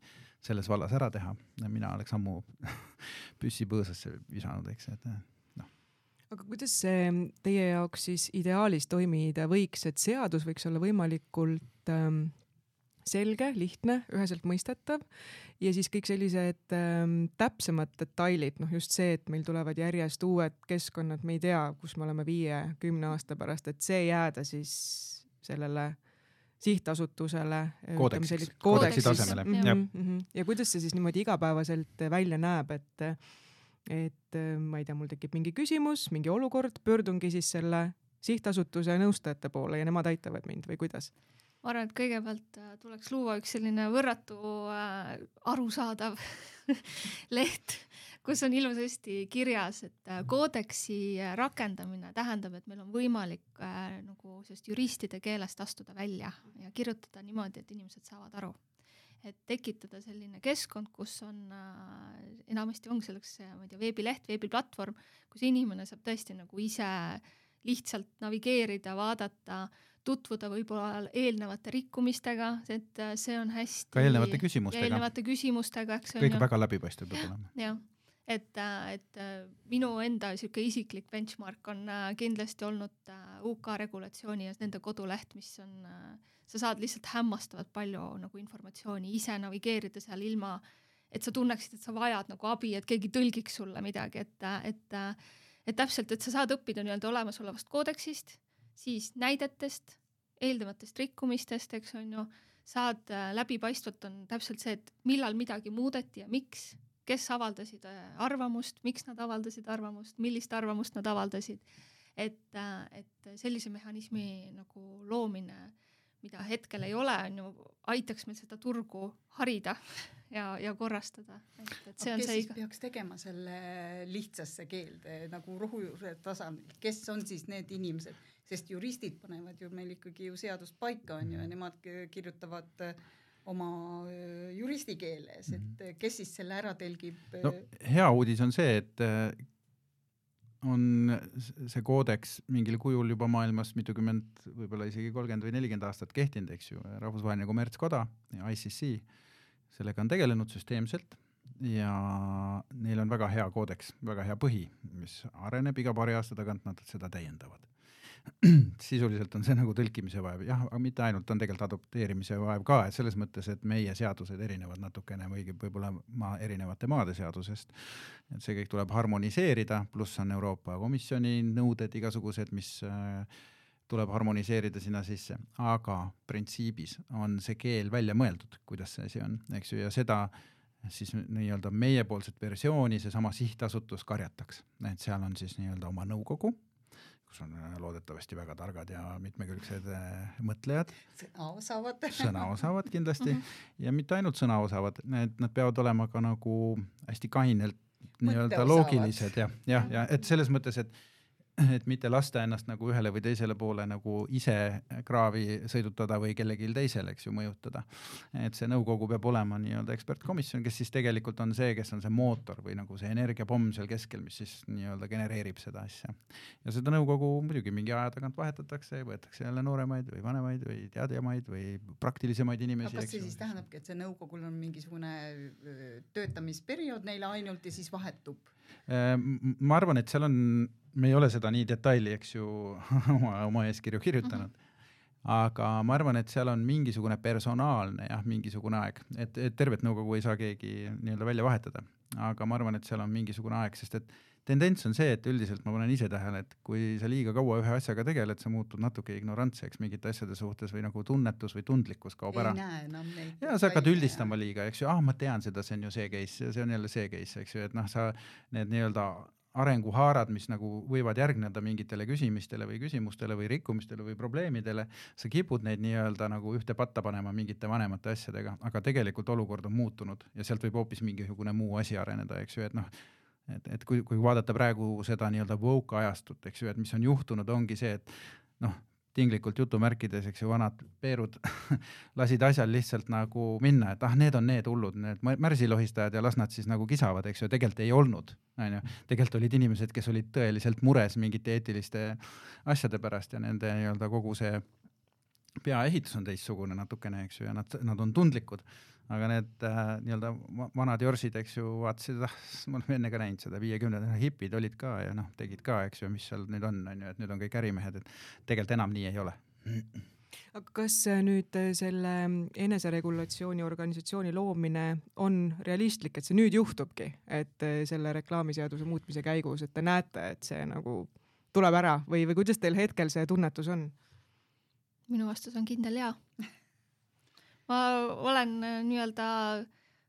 C: selles vallas ära teha. mina oleks ammu püssi põõsasse visanud, eks, et noh.
A: aga kuidas see teie jaoks siis ideaalis toimida võiks, et seadus võiks olla võimalikult ähm, selge, lihtne, üheselt mõistetav ja siis kõik sellised ähm, täpsemad detailid, noh just see, et meil tulevad järjest uued keskkonnad, me ei tea, kus me oleme viie-kümne aasta pärast, et see jääda siis sellele sihtasutusele.
C: koodeksi, koodeksi tasemele
A: mm. -hmm, mm -hmm. ja kuidas see siis niimoodi igapäevaselt välja näeb, et, et ma ei tea, mul tekib mingi küsimus, mingi olukord, pöördungi siis selle sihtasutuse nõustajate poole ja nemad aitavad mind või kuidas?
B: Ma arvan, et kõigepealt äh, tuleks luua üks selline võrratu äh, arusaadav leht, kus on ilusasti kirjas, et äh, koodeksi äh, rakendamine tähendab, et meil on võimalik äh, nagu sellest juristide keelest astuda välja ja kirjutada niimoodi, et inimesed saavad aru. et tekitada selline keskkond, kus on äh,, enamasti ongi selleks, ma ei tea, veebileht, veebiplatvorm, kus inimene saab tõesti nagu ise lihtsalt navigeerida, vaadata, tutvuda võib-olla eelnevate rikkumistega, et äh, see on hästi
C: ka eelnevate küsimustega.
B: eelnevate küsimustega, eks
C: kõik väga läbipaistev peab olema.
B: jah, et, äh, et äh, minu enda niisugune isiklik benchmark on kindlasti olnud UK regulatsiooni ja nende koduleht, mis on, sa saad lihtsalt hämmastavalt palju nagu informatsiooni ise navigeerida seal ilma, et sa tunneksid, et sa vajad nagu abi, et keegi tõlgiks sulle midagi, et, et et täpselt, et sa saad õppida nii-öelda olemasolevast koodeksist, siis näidetest, eelnevatest rikkumistest, eks on ju, saad äh, läbipaistvalt on täpselt see, et millal midagi muudeti ja miks, kes avaldasid äh, arvamust, miks nad avaldasid arvamust, millist arvamust nad avaldasid. et, äh, et sellise mehhanismi nagu loomine, mida hetkel ei ole, on ju, aitaks meil seda turgu harida ja, ja korrastada. et, et see on see
D: iga... peaks tegema selle lihtsasse keelde nagu rohujuure tasandil, kes on siis need inimesed, sest juristid panevad ju meil ikkagi ju seadust paika on ju ja nemad kirjutavad äh, oma äh, juristi keeles, et mhm. kes siis selle ära telgib?
C: no hea uudis on see, et äh, on see koodeks mingil kujul juba maailmas mitukümmend, võib-olla isegi kolmkümmend või nelikümmend aastat kehtinud, eks ju, rahvusvaheline kommertskoda, ICC sellega on tegelenud süsteemselt ja neil on väga hea koodeks, väga hea põhi, mis areneb iga paari aasta tagant, nad seda täiendavad. sisuliselt on see nagu tõlkimise vaev, jah, aga mitte ainult, on tegelikult adopteerimise vaev ka, et selles mõttes, et meie seadused erinevad natukene või võib-olla maa, erinevate maade seadusest. et see kõik tuleb harmoniseerida, pluss on Euroopa Komisjoni nõuded igasugused, mis äh, tuleb harmoniseerida sinna sisse, aga printsiibis on see keel välja mõeldud, kuidas see asi on, eks ju, ja seda siis nii-öelda meiepoolset versiooni seesama sihtasutus karjataks, et seal on siis nii-öelda oma nõukogu, kus on loodetavasti väga targad ja mitmekülgsed äh, mõtlejad.
D: sõna osavad.
C: sõna osavad kindlasti mm -hmm. ja mitte ainult sõna osavad, need, nad peavad olema ka nagu hästi kainelt nii-öelda loogilised ja, jah, ja et selles mõttes, et et mitte lasta ennast nagu ühele või teisele poole nagu ise kraavi sõidutada või kellelgi teisel, eks ju, mõjutada. et see nõukogu peab olema nii-öelda ekspertkomisjon, kes siis tegelikult on see, kes on see mootor või nagu see energiapomm seal keskel, mis siis nii-öelda genereerib seda asja. ja seda nõukogu muidugi mingi aja tagant vahetatakse, võetakse jälle nooremaid või vanemaid või teadjamaid või praktilisemaid inimesi.
D: kas see siis tähendabki, et see nõukogul on mingisugune töötamisperiood neile ainult ja siis vahetub?
C: ma arvan, et seal on me ei ole seda nii detaili, eks ju, oma, oma eeskirju kirjutanud mm. -hmm. aga ma arvan, et seal on mingisugune personaalne jah, mingisugune aeg, et, et tervet nõukogu ei saa keegi nii-öelda välja vahetada, aga ma arvan, et seal on mingisugune aeg, sest et tendents on see, et üldiselt ma panen ise tähele, et kui sa liiga kaua ühe asjaga tegeled, sa muutud natuke ignorantseks mingite asjade suhtes või nagu tunnetus või tundlikkus kaob ära. ja sa hakkad üldistama liiga, eks ju, ah, ma tean seda, see on ju see case ja see on jälle see case, eks ju, et noh, sa need nii-öelda arenguhaarad, mis nagu võivad järgneda mingitele küsimistele või küsimustele või rikkumistele või probleemidele, sa kipud neid nii-öelda nagu ühte patta panema mingite vanemate asjadega, aga tegelikult olukord on muutunud ja sealt võib hoopis mingisugune muu asi areneda, eks ju, et noh, et, et kui, kui vaadata praegu seda nii-öelda woke ajastut, eks ju, et mis on juhtunud, ongi see, et noh, tinglikult jutumärkides, eks ju, vanad Peerud lasid asjal lihtsalt nagu minna, et ah, need on need hullud, need märsilohistajad ja las nad siis nagu kisavad, eks ju, tegelikult ei olnud, onju. tegelikult olid inimesed, kes olid tõeliselt mures mingite eetiliste asjade pärast ja nende nii-öelda kogu see peaehitus on teistsugune natukene, eks ju, ja nad, nad on tundlikud aga need äh, nii-öelda vanad jorsid, eks ju, vaatasid, ah, me oleme enne ka näinud seda, viiekümnendad hipid olid ka ja noh, tegid ka, eks ju, mis seal nüüd on, on ju, et nüüd on kõik ärimehed, et tegelikult enam nii ei ole
A: aga kas äh, nüüd äh, selle eneseregulatsiooni organisatsiooni loomine on realistlik, et see nüüd juhtubki, et äh, selle reklaamiseaduse muutmise käigus, et te näete, et see nagu tuleb ära või, või kuidas teil hetkel see tunnetus on?
B: minu vastus on kindel jaa ma olen äh, nii-öelda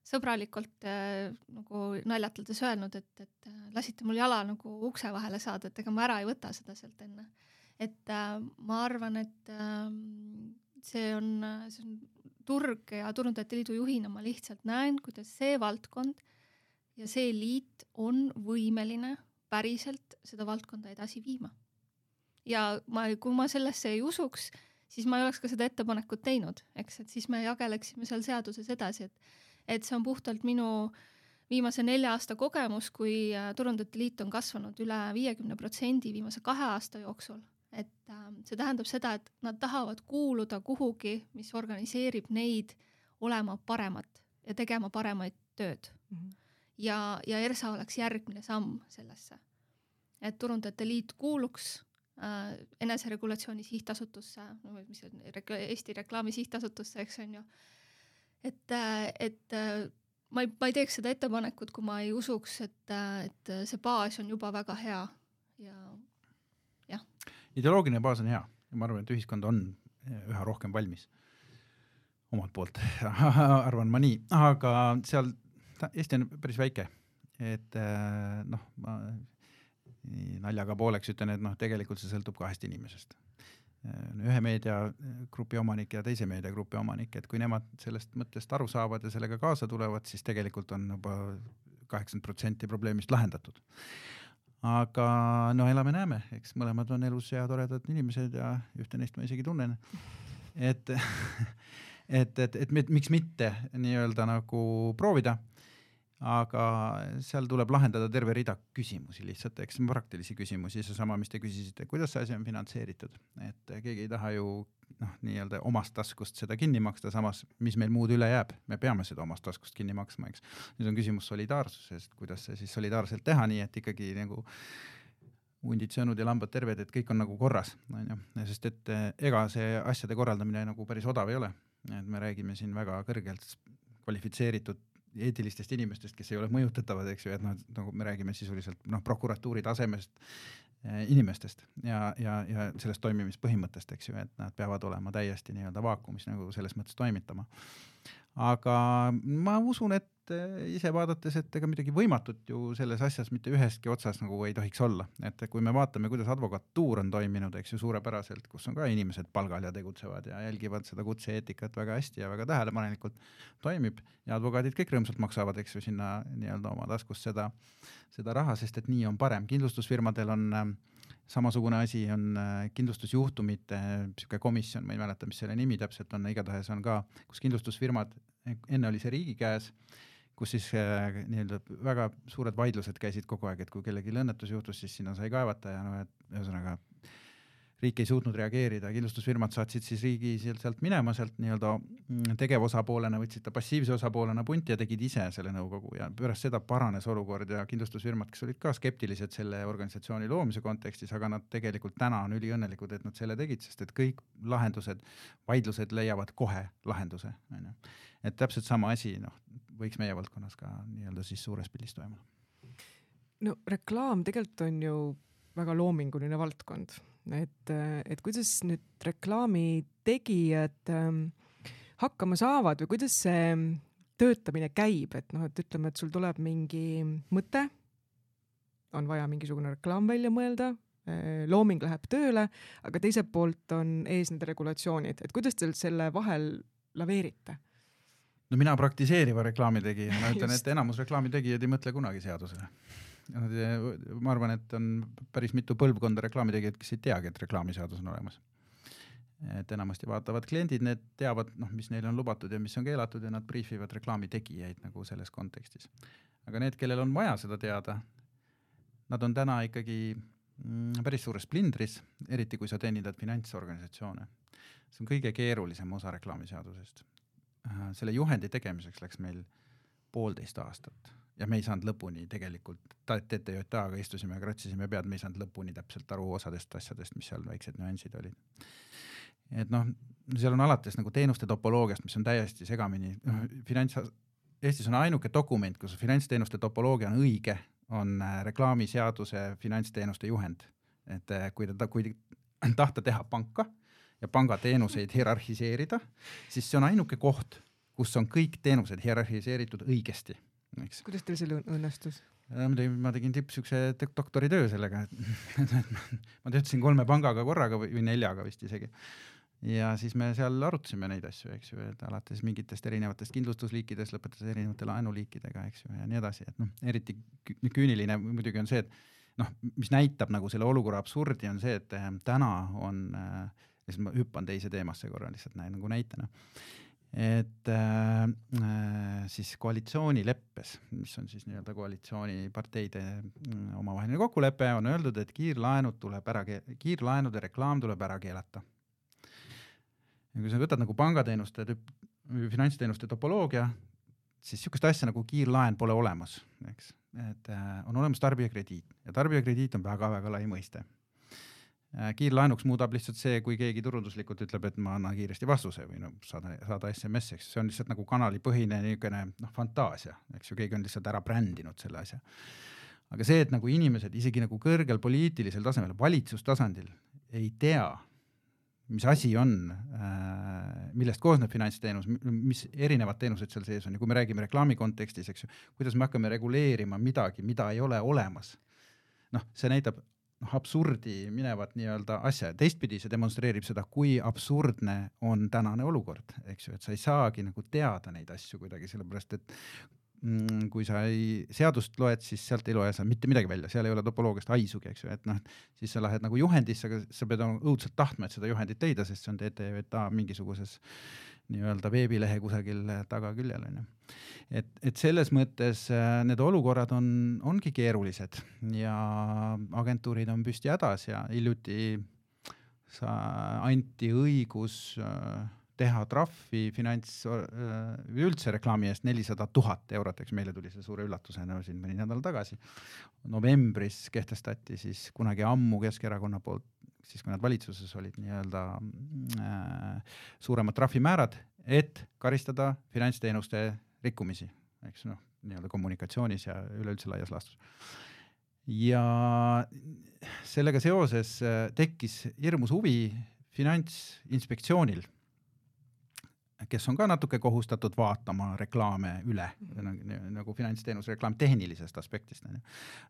B: sõbralikult äh, nagu naljatades öelnud, et, et äh, lasite mul jala nagu ukse vahele saada, et ega ma ära ei võta seda sealt enne. et ma arvan, et äh, see on, see on turg ja Turundajate Liidu juhina ma lihtsalt näen, kuidas see valdkond ja see liit on võimeline päriselt seda valdkonda edasi viima. ja ma, kui ma sellesse ei usuks, siis ma ei oleks ka seda ettepanekut teinud, eks, et siis me jageleksime seal seaduses edasi, et et see on puhtalt minu viimase nelja aasta kogemus, kui äh, Turundajate Liit on kasvanud üle viiekümne protsendi viimase kahe aasta jooksul, et äh, see tähendab seda, et nad tahavad kuuluda kuhugi, mis organiseerib neid olema paremad ja tegema paremaid tööd mm. -hmm. ja, ja ERSA oleks järgmine samm sellesse. et Turundajate Liit kuuluks eneseregulatsiooni sihtasutusse, mis on Eesti Reklaami Sihtasutusse, eks on ju. et, äh, et äh, ma ei, ma ei teeks seda ettepanekut, kui ma ei usuks, et, äh, et see baas on juba väga hea ja jah.
C: ideoloogiline baas on hea ja ma arvan, et ühiskond on üha rohkem valmis omalt poolt arvan ma nii, aga seal Eesti on päris väike, et äh, noh, ma naljaga pooleks ütlen, et noh, tegelikult see sõltub kahest inimesest. Äh, ühe meediagrupi omanik ja teise meediagrupi omanik, et kui nemad sellest mõttest aru saavad ja sellega kaasa tulevad, siis tegelikult on juba kaheksakümmend protsenti probleemist lahendatud. aga no elame-näeme, eks mõlemad on elus ja toredad inimesed ja ühte neist ma isegi tunnen. et et, et, et miks mitte nii-öelda nagu proovida. Aga seal tuleb lahendada terve rida küsimusi lihtsalt, eks praktilisi küsimusi, seesama, mis te küsisite, kuidas see asi on finantseeritud, et keegi ei taha ju noh, nii-öelda omast taskust seda kinni maksta, samas mis meil muud üle jääb, me peame seda omast taskust kinni maksma, eks. nüüd on küsimus solidaarsusest, kuidas see siis solidaarselt teha, nii et ikkagi nagu hundid söönud ja lambad terved, et kõik on nagu korras, onju, sest et ega see asjade korraldamine nagu päris odav ei ole. Et me räägime siin väga kõrgelt kvalifitseeritud eetilistest inimestest, kes ei ole mõjutatavad, eks ju, et noh, nagu me räägime sisuliselt noh, prokuratuuri tasemest eh, inimestest ja, ja, ja sellest toimimispõhimõttest, eks ju, et nad peavad olema täiesti nii-öelda vaakumis nagu selles mõttes toimitama. Aga ma usun, et eh, ise vaadates, et ega midagi võimatut ju selles asjas mitte ühestki otsas nagu ei tohiks olla, et kui me vaatame, kuidas advokatuur on toiminud, eks ju, suurepäraselt, kus on ka inimesed palgal ja tegutsevad ja jälgivad seda kutse-eetikat väga hästi ja väga tähelepanelikult toimib ja advokaadid kõik rõõmsalt maksavad, eks ju, sinna nii-öelda oma taskust seda, seda raha, sest et nii on parem. kindlustusfirmadel on äh, samasugune asi on äh, kindlustusjuhtumite niisugune komisjon, ma ei mäleta, mis selle nimi täpselt on, igatahes on ka, kus kindlustusfirmad, enne oli see riigi käes kus siis äh, nii-öelda väga suured vaidlused käisid kogu aeg, et kui kellelgi õnnetus juhtus, siis sinna sai kaevata ja noh, et ühesõnaga riik ei suutnud reageerida, kindlustusfirmad saatsid siis riigi sealt, minema, sealt nii-öelda mm, tegevosapoolena võtsid ta passiivse osapoolena punti ja tegid ise selle nõukogu ja pärast seda paranes olukord ja kindlustusfirmad, kes olid ka skeptilised selle organisatsiooni loomise kontekstis, aga nad tegelikult täna on üliõnnelikud, et nad selle tegid, sest et kõik lahendused, vaidlused leiavad kohe lahenduse, onju. et täpselt sama asi, noh, võiks meie valdkonnas ka nii-öelda siis suures pildis toimuda.
A: no reklaam tegelikult on ju väga loominguline valdkond, et, et kuidas nüüd reklaami tegijad ähm, hakkama saavad või kuidas see töötamine käib, et noh, et ütleme, et sul tuleb mingi mõte, on vaja mingisugune reklaam välja mõelda, äh, looming läheb tööle, aga teiselt poolt on ees need regulatsioonid, et kuidas te selle vahel laveerite?
C: no mina praktiseeriva reklaamitegijana ütlen, et enamus reklaamitegijad ei mõtle kunagi seadusele. Ma arvan, et on päris mitu põlvkonda reklaamitegijaid, kes ei teagi, et reklaamiseadus on olemas. et enamasti vaatavad kliendid, need teavad, noh, mis neile on lubatud ja mis on keelatud ja nad brief ivad reklaamitegijaid nagu selles kontekstis. aga need, kellel on vaja seda teada, nad on täna ikkagi mm, päris suures plindris, eriti kui sa teenindad finantsorganisatsioone. see on kõige keerulisem osa reklaamiseadusest Äh, selle juhendi tegemiseks läks meil poolteist aastat ja me ei saanud lõpuni tegelikult, TTJA-ga istusime ja kratsisime pead, me ei saanud lõpuni täpselt aru osadest asjadest, mis seal väiksed nüansid olid. et noh, seal on alates nagu teenuste topoloogiast, mis on täiesti segamini, noh finants, Eestis on ainuke dokument, kus finantsteenuste topoloogia on õige, on äh, reklaamiseaduse finantsteenuste juhend. et äh, kui ta, kui tahta teha panka ja pangateenuseid hierarhiseerida, siis see on ainuke koht, kus on kõik teenused hierarhiseeritud õigesti, eks.
A: kuidas teil see õnnestus?
C: Äh, ma tegin, ma tegin tipp siukse doktoritöö sellega, et ma töötasin kolme pangaga korraga või, neljaga vist isegi. ja siis me seal arutasime neid asju, eks ju, et alates mingitest erinevatest kindlustusliikidest, lõpetades erinevate laenuliikidega, eks ju, ja nii edasi, et noh, eriti küüniline muidugi on see, et noh, mis näitab nagu selle olukorra absurdi, on see, et äh, täna on äh, ja siis ma hüppan teise teemasse korra lihtsalt näin nagu näitena. Et äh, äh, siis koalitsioonileppes, mis on siis nii-öelda koalitsiooniparteide mm, omavaheline kokkulepe, on öeldud, et kiirlaenud tuleb ära, kiirlaenude reklaam tuleb ära keelata. ja kui sa võtad nagu pangateenuste tüüp, finantsteenuste topoloogia, siis niisugust asja nagu kiirlaen pole olemas, eks, et äh, on olemas tarbijakrediit ja tarbijakrediit on väga-väga lai mõiste kiirlaenuks muudab lihtsalt see, kui keegi turunduslikult ütleb, et ma annan kiiresti vastuse või no saada, saada SMS, eks see on lihtsalt nagu kanalipõhine niisugune noh, fantaasia, eks ju, keegi on lihtsalt ära brändinud selle asja. aga see, et nagu inimesed isegi nagu kõrgel poliitilisel tasemel, valitsustasandil ei tea, mis asi on äh,, millest koosneb finantsteenus, mis erinevad teenused seal sees on ja kui me räägime reklaami kontekstis, eks ju, kuidas me hakkame reguleerima midagi, mida ei ole olemas. noh, see näitab noh, absurdi minevat nii-öelda asja ja teistpidi see demonstreerib seda, kui absurdne on tänane olukord, eks ju, et sa ei saagi nagu teada neid asju kuidagi, sellepärast et mm, kui sa ei, seadust loed, siis sealt ei loe sa mitte midagi välja, seal ei ole topoloogiast haisugi, eks ju, et noh, siis sa lähed nagu juhendisse, aga sa pead õudselt tahtma, et seda juhendit leida, sest see on TTJA mingisuguses nii-öelda veebilehe kusagil tagaküljel onju. et, et selles mõttes äh, need olukorrad on, ongi keerulised ja agentuurid on püsti hädas ja hiljuti sa anti õigus äh, teha trahvi finants äh, üldse reklaami eest nelisada tuhat eurot, eks meile tuli see suure üllatusena siin mõni nädal tagasi. novembris kehtestati siis kunagi ammu Keskerakonna poolt siis kui nad valitsuses olid nii-öelda äh, suuremad trahvimäärad, et karistada finantsteenuste rikkumisi, eks noh, nii-öelda kommunikatsioonis ja üleüldse laias laastus. ja sellega seoses äh, tekkis hirmus huvi Finantsinspektsioonil kes on ka natuke kohustatud vaatama reklaame üle. Nagu, nagu finantsteenuse reklaam tehnilisest aspektist onju.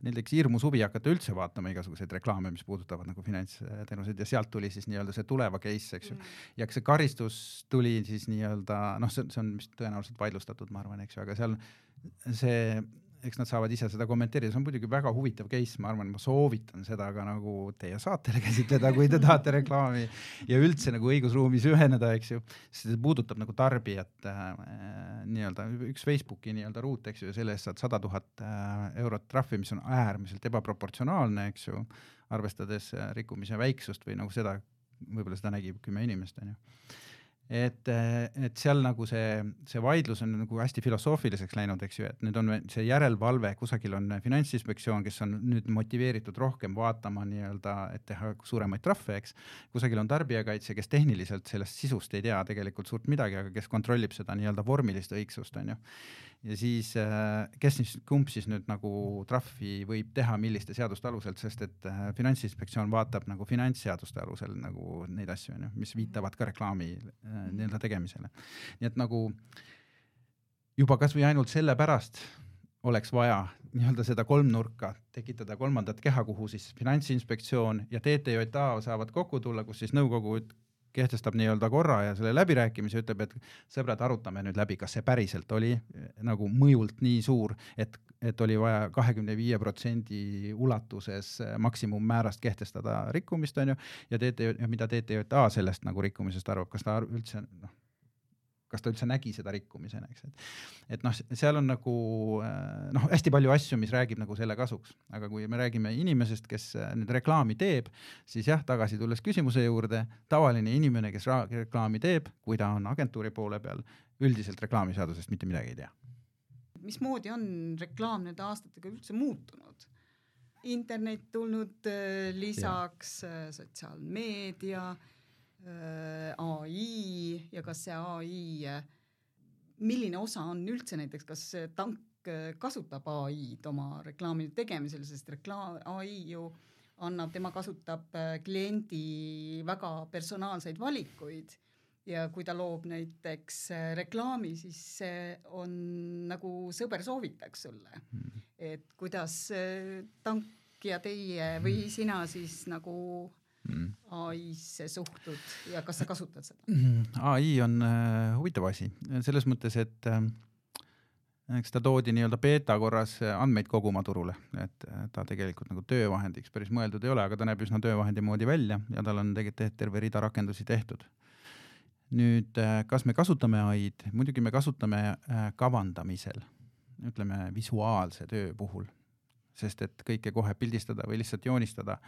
C: Neil tekkis hirmus huvi hakata üldse vaatama igasuguseid reklaame, mis puudutavad nagu finantsteenuseid ja sealt tuli siis nii-öelda see tuleva case, eks ju. Mm.. ja see karistus tuli siis nii-öelda noh, see, see on vist tõenäoliselt vaidlustatud, ma arvan, eks ju, aga seal see eks nad saavad ise seda kommenteerida, see on muidugi väga huvitav case, ma arvan, ma soovitan seda ka nagu teie saatele käsitleda, kui te tahate reklaami ja üldse nagu õigusruumis üheneda, eks ju. sest see puudutab nagu tarbijat äh, nii-öelda üks Facebooki nii-öelda ruut, eks ju, ja selle eest saad sada tuhat äh, eurot trahvi, mis on äärmiselt ebaproportsionaalne, eks ju, arvestades äh, rikkumise väiksust või nagu seda, võib-olla seda nägi kümme inimest, onju et, et seal nagu see, see vaidlus on nagu hästi filosoofiliseks läinud, eks ju, et nüüd on see järelevalve, kusagil on Finantsinspektsioon, kes on nüüd motiveeritud rohkem vaatama nii-öelda, et teha suuremaid trahve, eks. kusagil on Tarbijakaitse, kes tehniliselt sellest sisust ei tea tegelikult suurt midagi, aga kes kontrollib seda nii-öelda vormilist õigsust, on ju ja siis äh, kes siis, kumb siis nüüd nagu trahvi võib teha, milliste seaduste alusel, sest et äh, Finantsinspektsioon vaatab nagu finantsseaduste alusel nagu neid asju, onju, mis viitavad ka reklaami äh, nii-öelda tegemisele. nii et nagu juba kasvõi ainult sellepärast oleks vaja nii-öelda seda kolmnurka tekitada kolmandat keha, kuhu siis Finantsinspektsioon ja TTJA saavad kokku tulla, kus siis nõukogu kehtestab nii-öelda korra ja selle läbirääkimise, ütleb, et sõbrad, arutame nüüd läbi, kas see päriselt oli eh, nagu mõjult nii suur, et, et oli vaja kahekümne viie protsendi ulatuses eh, maksimummäärast kehtestada rikkumist, on ju, ja TT, mida TTJA sellest nagu rikkumisest arvab, kas ta üldse noh, kas ta üldse nägi seda rikkumisena, eks, et. et noh, seal on nagu äh, noh, hästi palju asju, mis räägib nagu selle kasuks, aga kui me räägime inimesest, kes äh, nüüd reklaami teeb, siis jah, tagasi tulles küsimuse juurde, tavaline inimene, kes reklaami teeb, kui ta on agentuuri poole peal, üldiselt reklaamiseadusest mitte midagi ei tea.
D: mismoodi on reklaam nende aastatega üldse muutunud? internet tulnud äh, lisaks, sotsiaalmeedia ai ja kas see ai, äh, milline osa on üldse näiteks, kas tank äh, kasutab ai-d oma reklaami tegemisel, sest reklaam, ai ju annab, tema kasutab kliendi väga personaalseid valikuid. Ja kui ta loob näiteks reklaami, siis see on nagu sõber soovitaks sulle. Mm., et kuidas tank ja teie või sina siis nagu mm. ai-sse suhtud ja kas sa kasutad seda?
C: Mm, ai on äh, huvitav asi selles mõttes, et äh, eks ta toodi nii-öelda beeta korras andmeid koguma turule, et ta tegelikult nagu töövahendiks päris mõeldud ei ole, aga ta näeb üsna töövahendi moodi välja ja tal on tegelikult terve rida rakendusi tehtud. nüüd, kas me kasutame ai-d, muidugi me kasutame äh, kavandamisel, ütleme visuaalse töö puhul, sest et kõike kohe pildistada või lihtsalt joonistada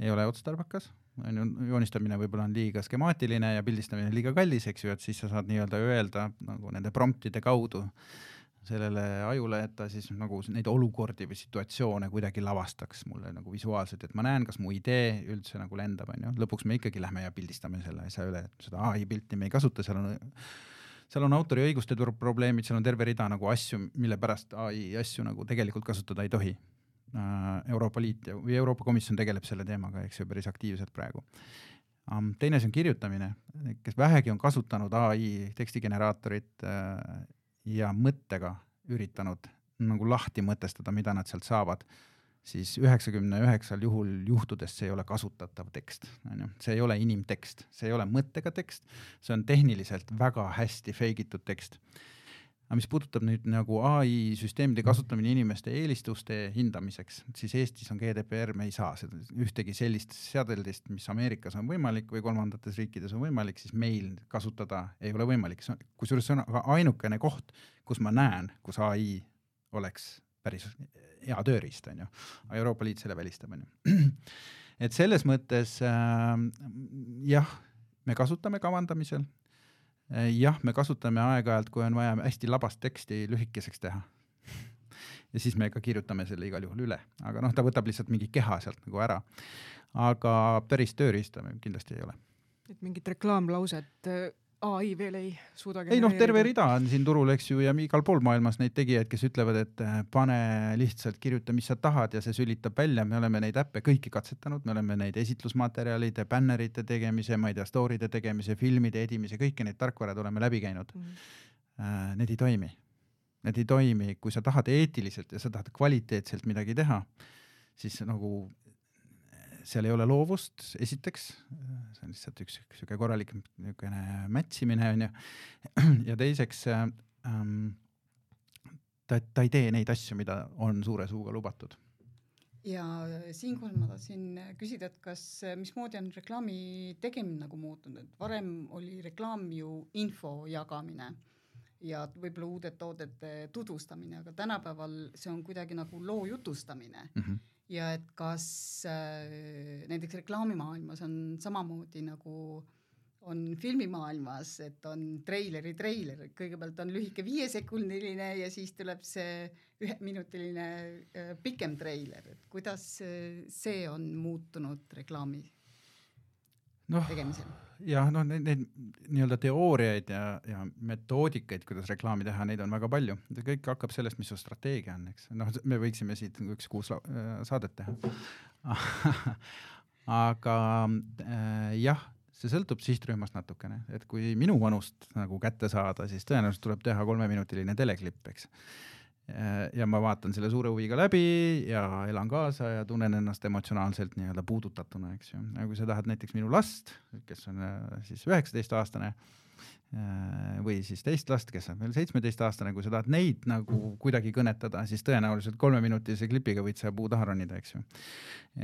C: ei ole otstarbekas, on ju, joonistamine võib-olla on liiga skemaatiline ja pildistamine liiga kallis, eks ju, et siis sa saad nii-öelda öelda nagu nende promptide kaudu sellele ajule, et ta siis nagu neid olukordi või situatsioone kuidagi lavastaks mulle nagu visuaalselt, et ma näen, kas mu idee üldse nagu lendab, onju. lõpuks me ikkagi lähme ja pildistame selle asja üle, et seda ai pilti me ei kasuta, seal on, seal on autoriõiguste probleemid, seal on terve rida nagu asju, mille pärast ai asju nagu tegelikult kasutada ei tohi. Äh, Euroopa Liit ja, või Euroopa Komisjon tegeleb selle teemaga, eks ju, päris aktiivselt praegu. Teine asi on kirjutamine, kes vähegi on kasutanud ai tekstigeneraatorit äh, ja mõttega üritanud nagu lahti mõtestada, mida nad sealt saavad, siis üheksakümne üheksal juhul juhtudest see ei ole kasutatav tekst, on ju, see ei ole inimtekst, see ei ole mõttega tekst, see on tehniliselt väga hästi fake itud tekst aga mis puudutab nüüd nagu ai süsteemide kasutamine inimeste eelistuste hindamiseks, siis Eestis on GDPR, me ei saa seda ühtegi sellist seadeldist, mis Ameerikas on võimalik või kolmandates riikides on võimalik, siis meil kasutada ei ole võimalik, kusjuures see on aga ainukene koht, kus ma näen, kus ai oleks päris hea tööriist, on ju, Euroopa Liit selle välistab, on ju. et selles mõttes äh, jah, me kasutame kavandamisel jah, me kasutame aeg-ajalt, kui on vaja hästi labast teksti lühikeseks teha. ja siis me ka kirjutame selle igal juhul üle, aga noh, ta võtab lihtsalt mingi keha sealt nagu ära. aga päris tööriista meil kindlasti ei ole.
A: et mingit reklaamlauset ai veel ei suuda
C: ei noh, terve rida on siin turul, eks ju, ja igal pool maailmas neid tegijaid, kes ütlevad, et äh, pane lihtsalt, kirjuta, mis sa tahad ja see sülitab välja, me oleme neid äppe kõiki katsetanud, me oleme neid esitlusmaterjalide, bännerite tegemise, ma ei tea, story'de tegemise, filmide edimise, kõiki neid tarkvarad oleme läbi käinud mm. -hmm. Need ei toimi. Need ei toimi, kui sa tahad eetiliselt ja sa tahad kvaliteetselt midagi teha, siis nagu seal ei ole loovust, esiteks, see on lihtsalt üks sihuke korralik niisugune mätsimine onju. ja teiseks ähm, ta, ta ei tee neid asju, mida on suure suuga lubatud.
D: ja siinkohal ma tahtsin küsida, et kas, mismoodi on reklaami tegemine nagu muutunud, et varem oli reklaam ju info jagamine ja võib-olla uude toodete tutvustamine, aga tänapäeval see on kuidagi nagu loo jutustamine mm. -hmm ja et kas äh, näiteks reklaamimaailmas on samamoodi nagu on filmimaailmas, et on treileri treiler, kõigepealt on lühike viiesekundiline ja siis tuleb see üheminutiline äh, pikem treiler, et kuidas äh, see on muutunud reklaami
C: no, tegemisel? Jah, noh, neid, neid nii-öelda teooriaid ja, ja metoodikaid, kuidas reklaami teha, neid on väga palju. kõik hakkab sellest, mis su strateegia on, eks. noh, me võiksime siit nagu üks kuus äh, saadet teha aga äh, jah, see sõltub sihtrühmast natukene, et kui minu vanust nagu kätte saada, siis tõenäoliselt tuleb teha kolmeminutiline teleklipp, eks ja ma vaatan selle suure huviga läbi ja elan kaasa ja tunnen ennast emotsionaalselt nii-öelda puudutatuna, eks ju. aga kui sa tahad näiteks minu last, kes on äh, siis üheksateistaastane äh, või siis teist last, kes on veel seitsmeteistaastane, kui sa tahad neid nagu kuidagi kõnetada, siis tõenäoliselt kolmeminutilise klipiga võid sa puu taha ronida, eks ju.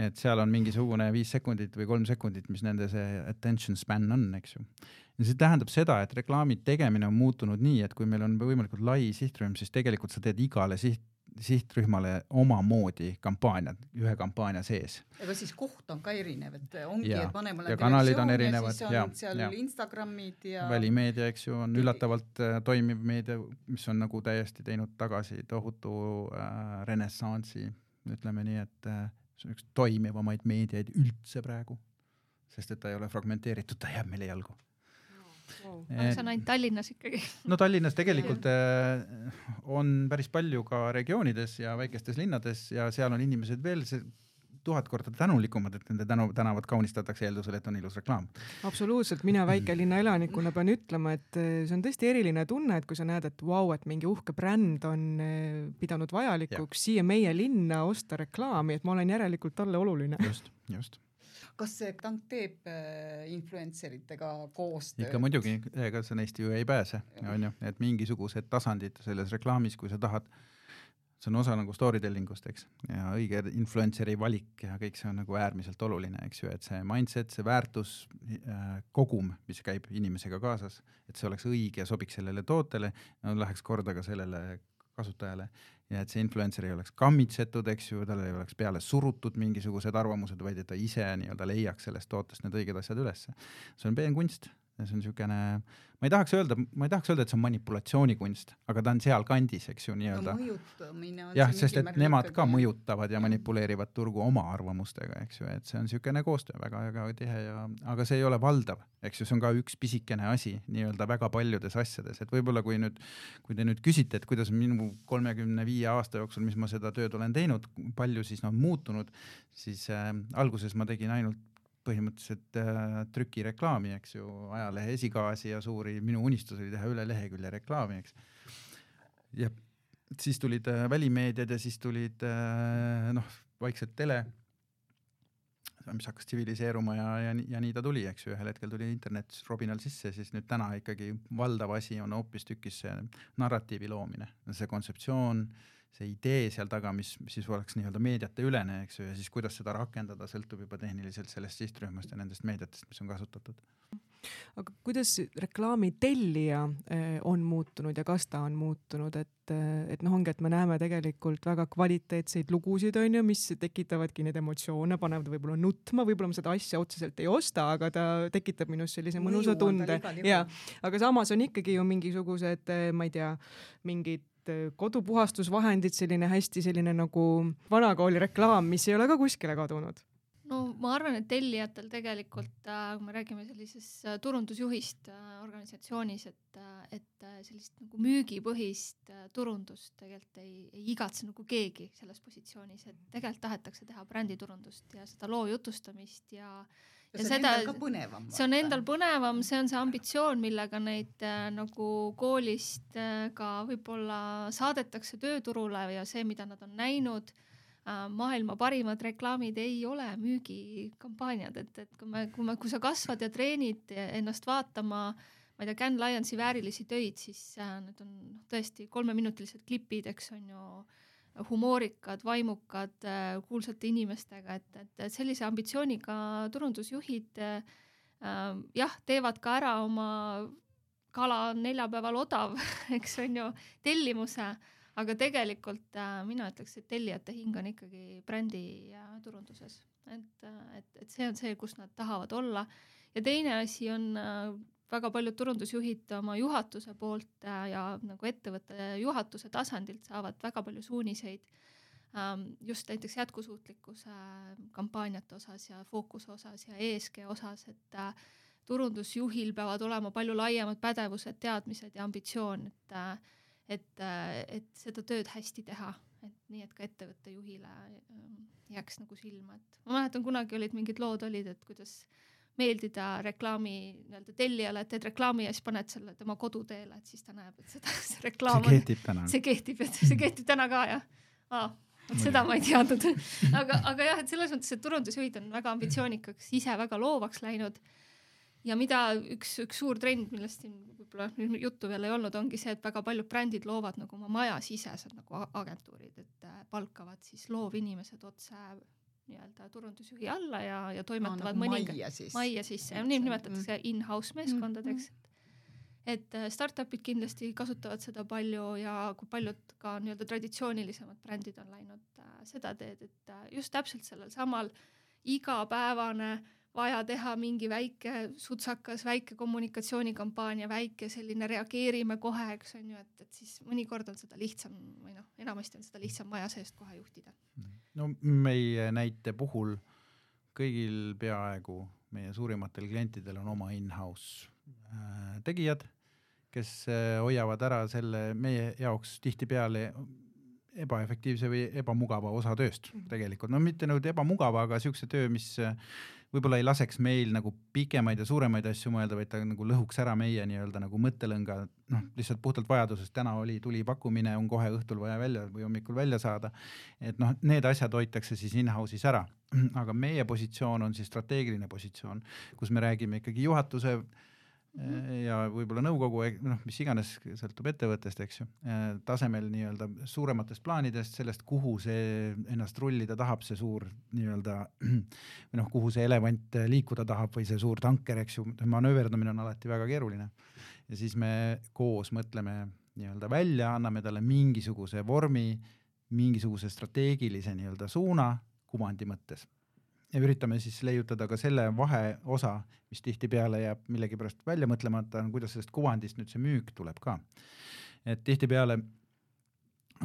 C: et seal on mingisugune viis sekundit või kolm sekundit, mis nende see attention span on, eks ju ja see tähendab seda, et reklaami tegemine on muutunud nii, et kui meil on võimalikult lai sihtrühm, siis tegelikult sa teed igale siht, sihtrühmale omamoodi kampaaniad ühe kampaania sees.
D: aga siis koht on ka erinev, et ongi,
C: et ja kanalid on erinevad
D: ja, ja seal ja. Instagramid ja
C: välimeedia, eks ju, on üllatavalt äh, toimiv meedia, mis on nagu täiesti teinud tagasi tohutu äh, renessansi, ütleme nii, et äh, see on üks toimivamaid meediaid üldse praegu, sest et ta ei ole fragmenteeritud, ta jääb meile jalgu
B: wow.. aga see on ainult Tallinnas ikkagi?
C: no Tallinnas tegelikult äh, on päris palju ka regioonides ja väikestes linnades ja seal on inimesed veel see tuhat korda tänulikumad, et nende tänu, tänavad kaunistatakse eeldusel, et on ilus reklaam.
A: absoluutselt, mina väikelinna elanikuna pean ütlema, et äh, see on tõesti eriline tunne, et kui sa näed, et vau wow,, et mingi uhke bränd on äh, pidanud vajalikuks ja. siia meie linna osta reklaami, et ma olen järelikult talle oluline.
C: just, just
D: kas tank teeb äh, influencer itega koostööd?
C: ikka muidugi, ega sa neist ju ei pääse, on ju, et mingisugused tasandid selles reklaamis, kui sa tahad, see on osa nagu story telling ust, eks, ja õige influencer'i valik ja kõik see on nagu äärmiselt oluline, eks ju, et see mindset, see väärtus äh,, kogum, mis käib inimesega kaasas, et see oleks õige ja sobiks sellele tootele, läheks korda ka sellele kasutajale ja et see influencer ei oleks kammitsetud, eks ju, talle ei oleks peale surutud mingisugused arvamused, vaid et ta ise nii-öelda leiaks sellest tootest need õiged asjad ülesse. see on peenkunst see on niisugune, ma ei tahaks öelda, ma ei tahaks öelda, et see on manipulatsioonikunst, aga ta on sealkandis, eks ju, nii-öelda. Jah, sest et nemad ka mõjutavad ja manipuleerivad turgu oma arvamustega, eks ju, et see on niisugune koostöö väga-väga tihe ja, aga see ei ole valdav, eks ju, see on ka üks pisikene asi nii-öelda väga paljudes asjades, et võib-olla kui nüüd, kui te nüüd küsite, et kuidas minu kolmekümne viie aasta jooksul, mis ma seda tööd olen teinud, palju siis on muutunud, siis äh, alguses ma tegin ainult põhimõtteliselt äh, trükireklaami, eks ju, ajalehe esikaasi ja suuri, minu unistus oli teha üle lehekülje reklaami, eks. ja siis tulid äh, välimeediad ja siis tulid äh, noh, vaikselt tele, mis hakkas tsiviliseeruma ja, ja, ja nii ta tuli, eks ju, ühel hetkel tuli internet robinal sisse, siis nüüd täna ikkagi valdav asi on hoopistükkis see narratiivi loomine, see kontseptsioon äh, see idee seal taga, mis siis oleks nii-öelda meediate ülene, eks ju, ja siis kuidas seda rakendada, sõltub juba tehniliselt sellest sihtrühmast ja nendest meediatest, mis on kasutatud.
A: aga kuidas reklaami tellija eh, on muutunud ja kas ta on muutunud, et, eh, et noh, ongi, et me näeme tegelikult väga kvaliteetseid lugusid, on ju, mis tekitavadki neid emotsioone, panevad võib-olla nutma, võib-olla ma seda asja otseselt ei osta, aga ta tekitab minus sellise mõnusa tunde ja, aga samas on ikkagi ju mingisugused, eh, ma ei tea, mingid et kodupuhastusvahendid, selline hästi selline nagu vanakooli reklaam, mis ei ole ka kuskile kadunud.
B: No ma arvan, et tellijatel tegelikult, äh, kui me räägime sellisest äh, turundusjuhist äh, organisatsioonis, et, et sellist nagu müügipõhist turundust tegelikult ei, ei igatse nagu keegi selles positsioonis, et tegelikult tahetakse teha bränditurundust ja seda loo jutustamist ja
D: ja, ja see seda, on endal ka põnevam.
B: see on endal põnevam, see on see ambitsioon, millega neid äh, nagu koolist äh, ka võib-olla saadetakse tööturule ja see, mida nad on näinud äh,. maailma parimad reklaamid ei ole müügikampaaniad, et, et kui me, kui me, kui sa kasvad ja treenid ennast vaatama ma ei tea, Can Lionsi väärilisi töid, siis äh, need on tõesti kolmeminutilised klipid, eks on ju äh, humoorikad, vaimukad, äh, kuulsate inimestega, et, et sellise ambitsiooniga turundusjuhid äh, jah, teevad ka ära oma kala on neljapäeval odav, eks on ju, tellimuse, aga tegelikult äh, mina ütleks, et tellijate hing on ikkagi brändi ja turunduses, et, äh, et, et see on see, kus nad tahavad olla. ja teine asi on äh, väga paljud turundusjuhid oma juhatuse poolt äh, ja nagu ettevõtte juhatuse tasandilt saavad väga palju suuniseid ähm, just näiteks jätkusuutlikkuse kampaaniate osas ja fookuse osas ja ESG osas, et äh, turundusjuhil peavad olema palju laiemad pädevused, teadmised ja ambitsioon, et äh, et, et seda tööd hästi teha, et nii, et ka ettevõtte juhile ähm, jääks nagu silma, et ma mäletan, kunagi olid mingid lood olid, et kuidas äh, meeldida reklaami nii-öelda tellijale, et teed reklaami ja siis paned selle tema koduteele, et siis ta näeb, et seda, see reklaam
C: see kehtib täna.
B: see kehtib, et see kehtib täna ka jah ah,. vot seda ma ei teadnud aga, aga jah, et selles mõttes, et turundusjuhid on väga ambitsioonikaks, ise väga loovaks läinud. ja mida üks, üks suur trend, millest siin võib-olla juttu veel ei olnud, ongi see, et väga paljud brändid loovad nagu oma majasisesed nagu agentuurid, et äh, palkavad siis loovinimesed otse nii-öelda turundusjuhi alla ja, ja toimetavad no, mõninga majja sisse, majja sisse nii nimetatakse mm. in-house meeskondadeks mm. -hmm. et äh, startup'id kindlasti kasutavad seda palju ja kui paljud ka nii-öelda traditsioonilisemad brändid on läinud äh, seda teed, et äh, just täpselt sellel samal igapäevane äh, vaja teha mingi väike sutsakas, väike kommunikatsioonikampaania, väike selline reageerime kohe, eks on ju, et, et siis mõnikord on seda lihtsam või noh, enamasti on seda lihtsam maja seest kohe juhtida.
C: no meie näite puhul kõigil peaaegu meie suurimatel klientidel on oma in-house äh, tegijad, kes äh, hoiavad ära selle meie jaoks tihtipeale ebaefektiivse või ebamugava osa tööst mm -hmm. tegelikult, no mitte nüüd ebamugava, aga siukse töö, mis võib-olla ei laseks meil nagu pikemaid ja suuremaid asju mõelda, vaid ta nagu lõhuks ära meie nii-öelda nagu mõttelõnga, noh, lihtsalt puhtalt vajadusest, täna oli, tuli pakkumine, on kohe õhtul vaja välja või hommikul välja saada. et noh, need asjad hoitakse siis in-house'is ära, aga meie positsioon on siis strateegiline positsioon, kus me räägime ikkagi juhatuse. Ja võib-olla nõukogu, noh, mis iganes, sõltub ettevõttest, eks ju, tasemel nii-öelda suurematest plaanidest, sellest, kuhu see ennast rullida tahab, see suur nii-öelda või noh, kuhu see elevant liikuda tahab või see suur tanker, eks ju, manööverdamine on alati väga keeruline. ja siis me koos mõtleme nii-öelda välja, anname talle mingisuguse vormi, mingisuguse strateegilise nii-öelda suuna kuvandi mõttes ja üritame siis leiutada ka selle vaheosa, mis tihtipeale jääb millegipärast välja mõtlemata, on kuidas sellest kuvandist nüüd see müük tuleb ka. et tihtipeale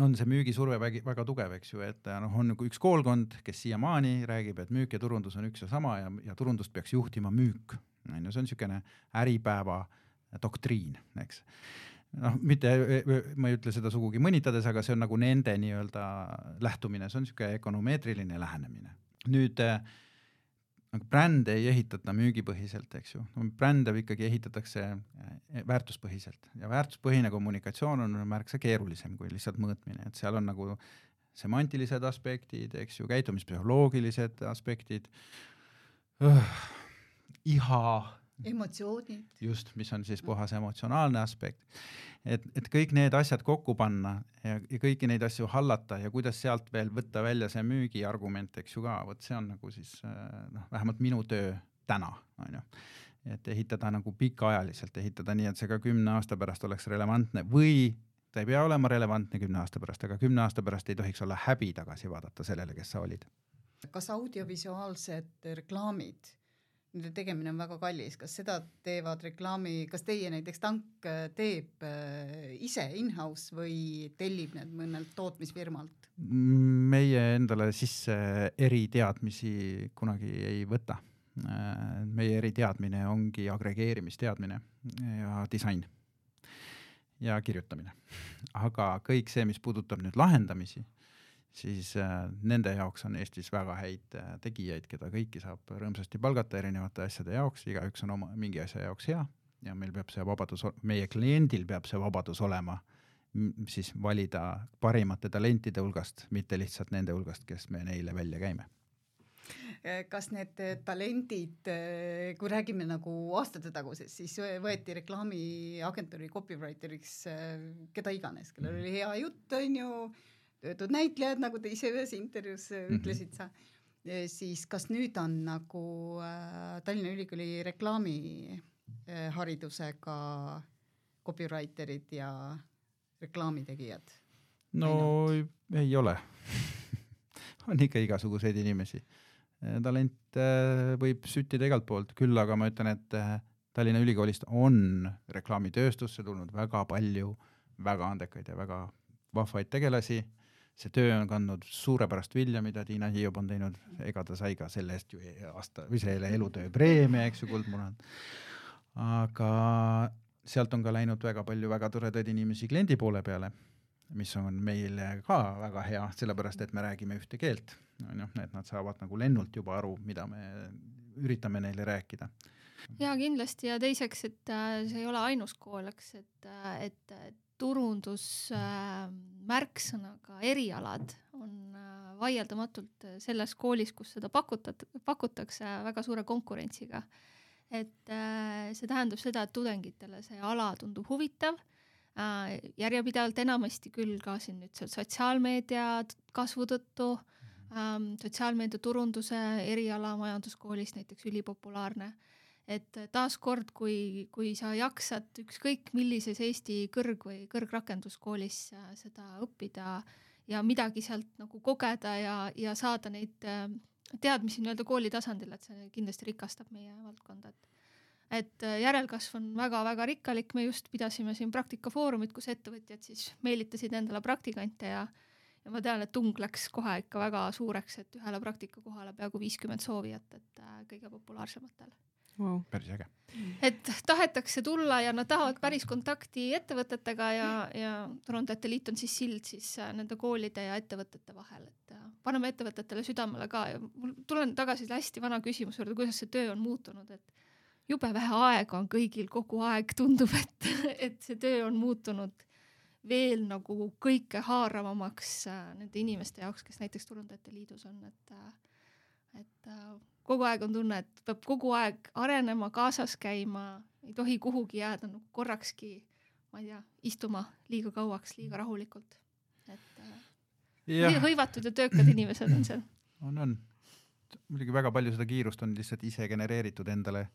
C: on see müügisurve väga, väga tugev, eks ju, et noh, on nagu üks koolkond, kes siiamaani räägib, et müük ja turundus on üks ja sama ja, ja turundust peaks juhtima müük. on ju, see on niisugune Äripäeva doktriin, eks noh, mitte, ma ei ütle seda sugugi mõnitades, aga see on nagu nende nii-öelda lähtumine, see on niisugune ökonomeetriline lähenemine nüüd äh, nagu brände ei ehitata müügipõhiselt, eks ju, brände ikkagi ehitatakse äh, väärtuspõhiselt. Ja väärtuspõhine kommunikatsioon on märksa keerulisem kui lihtsalt mõõtmine, et seal on nagu semantilised aspektid, eks ju, käitumispsühholoogilised aspektid. Iha.
D: Emotsioonid.
C: just, mis on siis puhas emotsionaalne aspekt et, et kõik need asjad kokku panna ja, ja kõiki neid asju hallata ja kuidas sealt veel võtta välja see müügiargument, eks ju ka, vot see on nagu siis noh, vähemalt minu töö täna, on ju. et ehitada nagu pikaajaliselt, ehitada nii, et see ka kümne aasta pärast oleks relevantne või ta ei pea olema relevantne kümne aasta pärast, aga kümne aasta pärast ei tohiks olla häbi tagasi vaadata sellele, kes sa olid.
D: kas audiovisuaalsed reklaamid nende tegemine on väga kallis, kas seda teevad reklaami, kas teie näiteks Tank äh, teeb äh, ise in-house või tellib need mõnelt tootmisfirmalt?
C: meie endale sisse eriteadmisi kunagi ei võta. Äh, meie eriteadmine ongi agregeerimisteadmine ja disain ja kirjutamine. aga kõik see, mis puudutab nüüd lahendamisi siis äh, nende jaoks on Eestis väga häid äh, tegijaid, keda kõiki saab rõõmsasti palgata erinevate asjade jaoks, igaüks on oma mingi asja jaoks hea ja meil peab see vabadus, meie kliendil peab see vabadus olema siis valida parimate talentide hulgast, mitte lihtsalt nende hulgast, kes me neile välja käime.
D: Kas need talendid, kui räägime nagu aastate tagusest, siis võeti reklaamiagentuuri copywriter'iks keda iganes, kellel oli hea jutt, on ju töötud näitlejad, nagu te ise ühes intervjuus mm -hmm. ütlesid sa, siis kas nüüd on nagu äh, Tallinna Ülikooli reklaamiharidusega äh, copywriter'id ja reklaamitegijad?
C: no Näinud? ei ole on ikka igasuguseid inimesi. Äh, talent äh, võib süttida igalt poolt, küll aga ma ütlen, et äh, Tallinna Ülikoolist on reklaamitööstusse tulnud väga palju väga andekaid ja väga vahvaid tegelasi see töö on kandnud suurepärast vilja, mida Tiina Hiiop on teinud, ega ta sai ka selle eest ju aasta või selle elutöö preemia, eks ju, Kuldmunad. aga sealt on ka läinud väga palju väga toredaid inimesi kliendi poole peale, mis on meile ka väga hea, sellepärast et me räägime ühte keelt, on ju, et nad saavad nagu lennult juba aru, mida me üritame neile rääkida.
B: Ja kindlasti. Ja teiseks, et äh, see ei ole ainus kool, eks, et, äh, et turundusmärksõnaga äh, erialad on äh, vaieldamatult selles koolis, kus seda pakutat-, pakutakse väga suure konkurentsiga. et äh, see tähendab seda, et tudengitele see ala tundub huvitav, järjepidevalt enamasti küll ka siin nüüd seal sotsiaalmeedia kasvu tõttu, ähm, sotsiaalmeedia turunduse eriala majanduskoolis näiteks ülipopulaarne et taaskord, kui, kui sa jaksad ükskõik millises Eesti kõrg- või kõrgrakenduskoolis äh, seda õppida ja midagi sealt nagu kogeda ja, ja saada neid äh, teadmisi nii-öelda kooli tasandil, et see kindlasti rikastab meie valdkonda, et et äh, järelkasv on väga-väga rikkalik, me just pidasime siin praktikafoorumit, kus ettevõtjad siis meelitasid endale praktikante ja ja ma tean, et tung läks kohe ikka väga suureks, et ühele praktikakohale peaaegu viiskümmend soovijat, et kõige populaarsematel
C: wow.. päris äge.
B: et tahetakse tulla ja nad tahavad päris kontakti ettevõtetega ja, ja Turundajate Liit on siis sild siis äh, nende koolide ja ettevõtete vahel, et äh, paneme ettevõtetele südamele ka ja mul tulen tagasi selle hästi vana küsimuse juurde, kuidas see töö on muutunud, et jube vähe aega on kõigil kogu aeg, tundub, et, et see töö on muutunud veel nagu kõikehaaravamaks äh, nende inimeste jaoks, kes näiteks Turundajate Liidus on, et et kogu aeg on tunne, et peab kogu aeg arenema, kaasas käima, ei tohi kuhugi jääda nagu korrakski, ma ei tea, istuma liiga kauaks, liiga rahulikult. et äh, hõivatud ja töökad inimesed on seal.
C: on, on. muidugi väga palju seda kiirust on lihtsalt ise genereeritud endale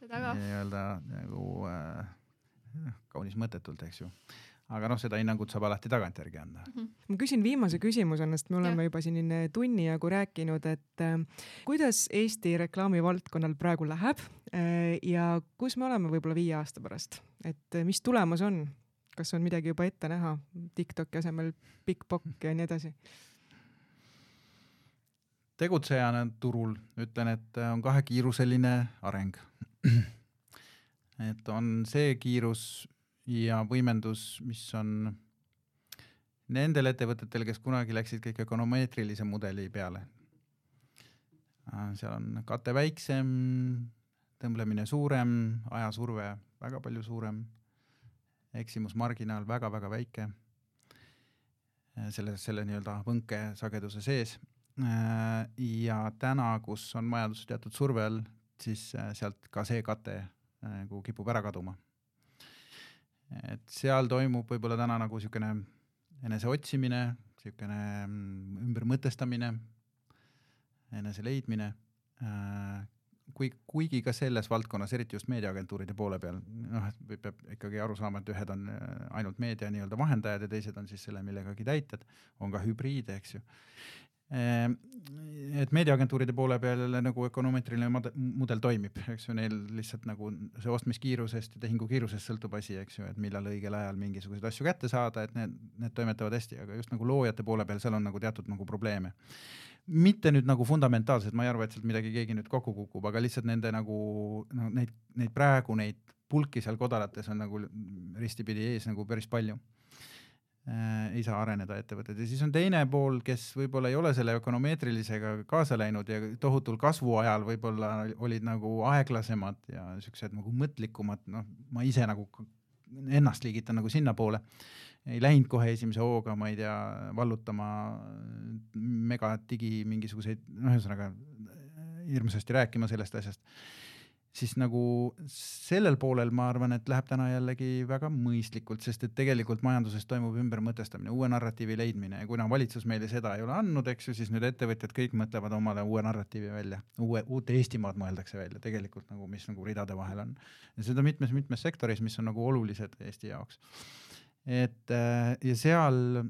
C: nii-öelda nagu äh, kaunis mõttetult, eks ju aga noh, seda hinnangut saab alati tagantjärgi anda mm.
A: -hmm. ma küsin viimase küsimuse, sest me oleme ja. juba siin tunni jagu rääkinud, et äh, kuidas Eesti reklaamivaldkonnal praegu läheb äh, ja kus me oleme võib-olla viie aasta pärast, et äh, mis tulemas on, kas on midagi juba ette näha, Tiktoki asemel Bigbock ja nii edasi?
C: tegutsejana turul ütlen, et äh, on kahekiiruseline areng. et on see kiirus ja võimendus, mis on nendel ettevõtetel, kes kunagi läksid kõik ökonomeetrilise mudeli peale. Äh, seal on kate väiksem, tõmblemine suurem, ajasurve väga palju suurem, eksimusmarginaal väga-väga väike äh, selle, selle nii-öelda võnkesageduse sees. Äh, ja täna, kus on majandus teatud surve all, siis sealt ka see kate nagu kipub ära kaduma et seal toimub võib-olla täna nagu niisugune eneseotsimine, niisugune mm, ümbermõtestamine, enese leidmine äh,. kui, kuigi ka selles valdkonnas, eriti just meediaagentuuride poole peal, noh, et peab ikkagi aru saama, et ühed on äh, ainult meedia nii-öelda vahendajad ja teised on siis selle millegagi täitjad, on ka hübriide, eks ju et meediaagentuuride poole peal nagu ökonomeetriline mudel toimib, eks ju, neil lihtsalt nagu see ostmiskiirusest ja tehingu kiirusest sõltub asi, eks ju, et millal õigel ajal mingisuguseid asju kätte saada, et need, need toimetavad hästi, aga just nagu loojate poole peal, seal on nagu teatud nagu probleeme. mitte nüüd nagu fundamentaalselt, ma ei arva, et sealt midagi keegi nüüd kokku kukub, aga lihtsalt nende nagu no neid, neid praegu neid pulki seal kodarates on nagu ristipidi ees nagu päris palju ei saa areneda ettevõtted. Ja siis on teine pool, kes võib-olla ei ole selle ökonomeetrilisega kaasa läinud ja tohutul kasvu ajal võib-olla olid nagu aeglasemad ja siuksed nagu mõtlikumad, noh, ma ise nagu ennast liigitan nagu sinnapoole. ei läinud kohe esimese hooga, ma ei tea, vallutama megadigi mingisuguseid, noh, ühesõnaga hirmsasti rääkima sellest asjast siis nagu sellel poolel ma arvan, et läheb täna jällegi väga mõistlikult, sest et tegelikult majanduses toimub ümbermõtestamine, uue narratiivi leidmine. Ja kuna valitsus meile seda ei ole andnud, eks ju, siis nüüd ettevõtjad kõik mõtlevad omale uue narratiivi välja, uue, uut Eestimaad mõeldakse välja tegelikult nagu, mis nagu ridade vahel on. ja seda mitmes-mitmes sektoris, mis on nagu olulised Eesti jaoks et äh, ja seal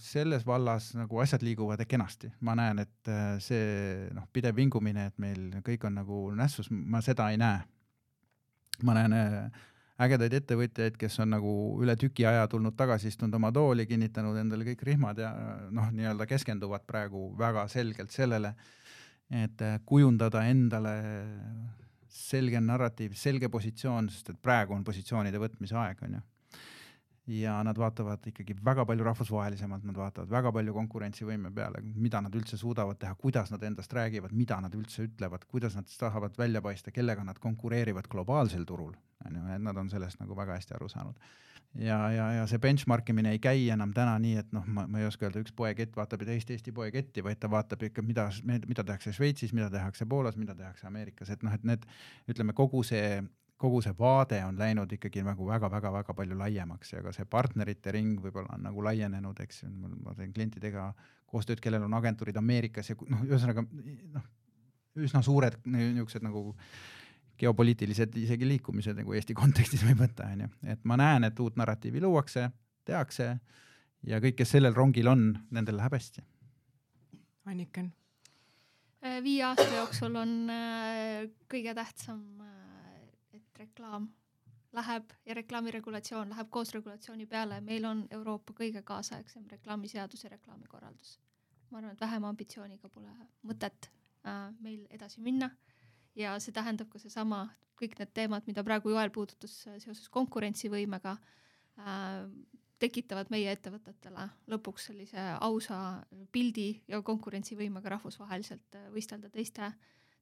C: selles vallas nagu asjad liiguvad kenasti, ma näen, et äh, see noh, pidev vingumine, et meil kõik on nagu nässus, ma seda ei näe. ma näen äh, ägedaid ettevõtjaid, kes on nagu üle tüki aja tulnud tagasi, istunud oma tooli, kinnitanud endale kõik rihmad ja noh, nii-öelda keskenduvad praegu väga selgelt sellele, et kujundada endale selge narratiiv, selge positsioon, sest et praegu on positsioonide võtmise aeg, on ju ja nad vaatavad ikkagi väga palju rahvusvahelisemalt, nad vaatavad väga palju konkurentsivõime peale, mida nad üldse suudavad teha, kuidas nad endast räägivad, mida nad üldse ütlevad, kuidas nad tahavad välja paista, kellega nad konkureerivad globaalsel turul, on ju, et nad on sellest nagu väga hästi aru saanud. ja, ja, ja see benchmark imine ei käi enam täna nii, et noh, ma, ma ei oska öelda, üks poekett vaatab teist Eesti poeketti, vaid ta vaatab ikka, mida, mida tehakse Šveitsis, mida tehakse Poolas, mida tehakse Ameerikas, et noh, et need ütleme, kogu see kogu see vaade on läinud ikkagi nagu väga-väga-väga palju laiemaks ja ka see partnerite ring võib-olla on nagu laienenud, eks ju, ma teen klientidega koostööd, kellel on agentuurid Ameerikas ja noh, ühesõnaga noh, üsna suured niisugused nagu geopoliitilised isegi liikumised nagu Eesti kontekstis võib võtta, onju, et ma näen, et uut narratiivi luuakse, tehakse ja kõik, kes sellel rongil on, nendel läheb hästi.
A: Anniken?
B: viie aasta jooksul on äh, kõige tähtsam äh, reklaam läheb ja reklaamiregulatsioon läheb koos regulatsiooni peale, meil on Euroopa kõige kaasaegsem reklaamiseadus ja reklaamikorraldus. ma arvan, et vähema ambitsiooniga pole mõtet äh, meil edasi minna ja see tähendab ka seesama, kõik need teemad, mida praegu Joel puudutas äh, seoses konkurentsivõimega äh,, tekitavad meie ettevõtetele lõpuks sellise ausa pildi ja konkurentsivõimega rahvusvaheliselt äh, võistelda teiste,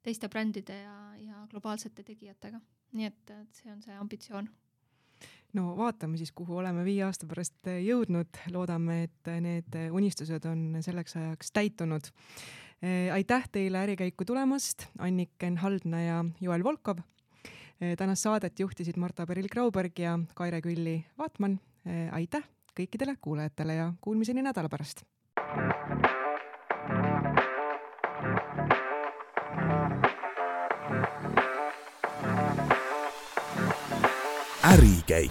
B: teiste brändide ja, ja globaalsete tegijatega. nii et, et see on see ambitsioon
A: no vaatame siis, kuhu oleme viie aasta pärast jõudnud, loodame, et need unistused on selleks ajaks täitunud. aitäh teile ärikäiku tulemast, Anniken Haldna ja Joel Volkov. tänast saadet juhtisid Marta Peril-Grauberg ja Kaire Külli-Vaatmann. aitäh kõikidele kuulajatele ja kuulmiseni nädala pärast.
E: Ärikäik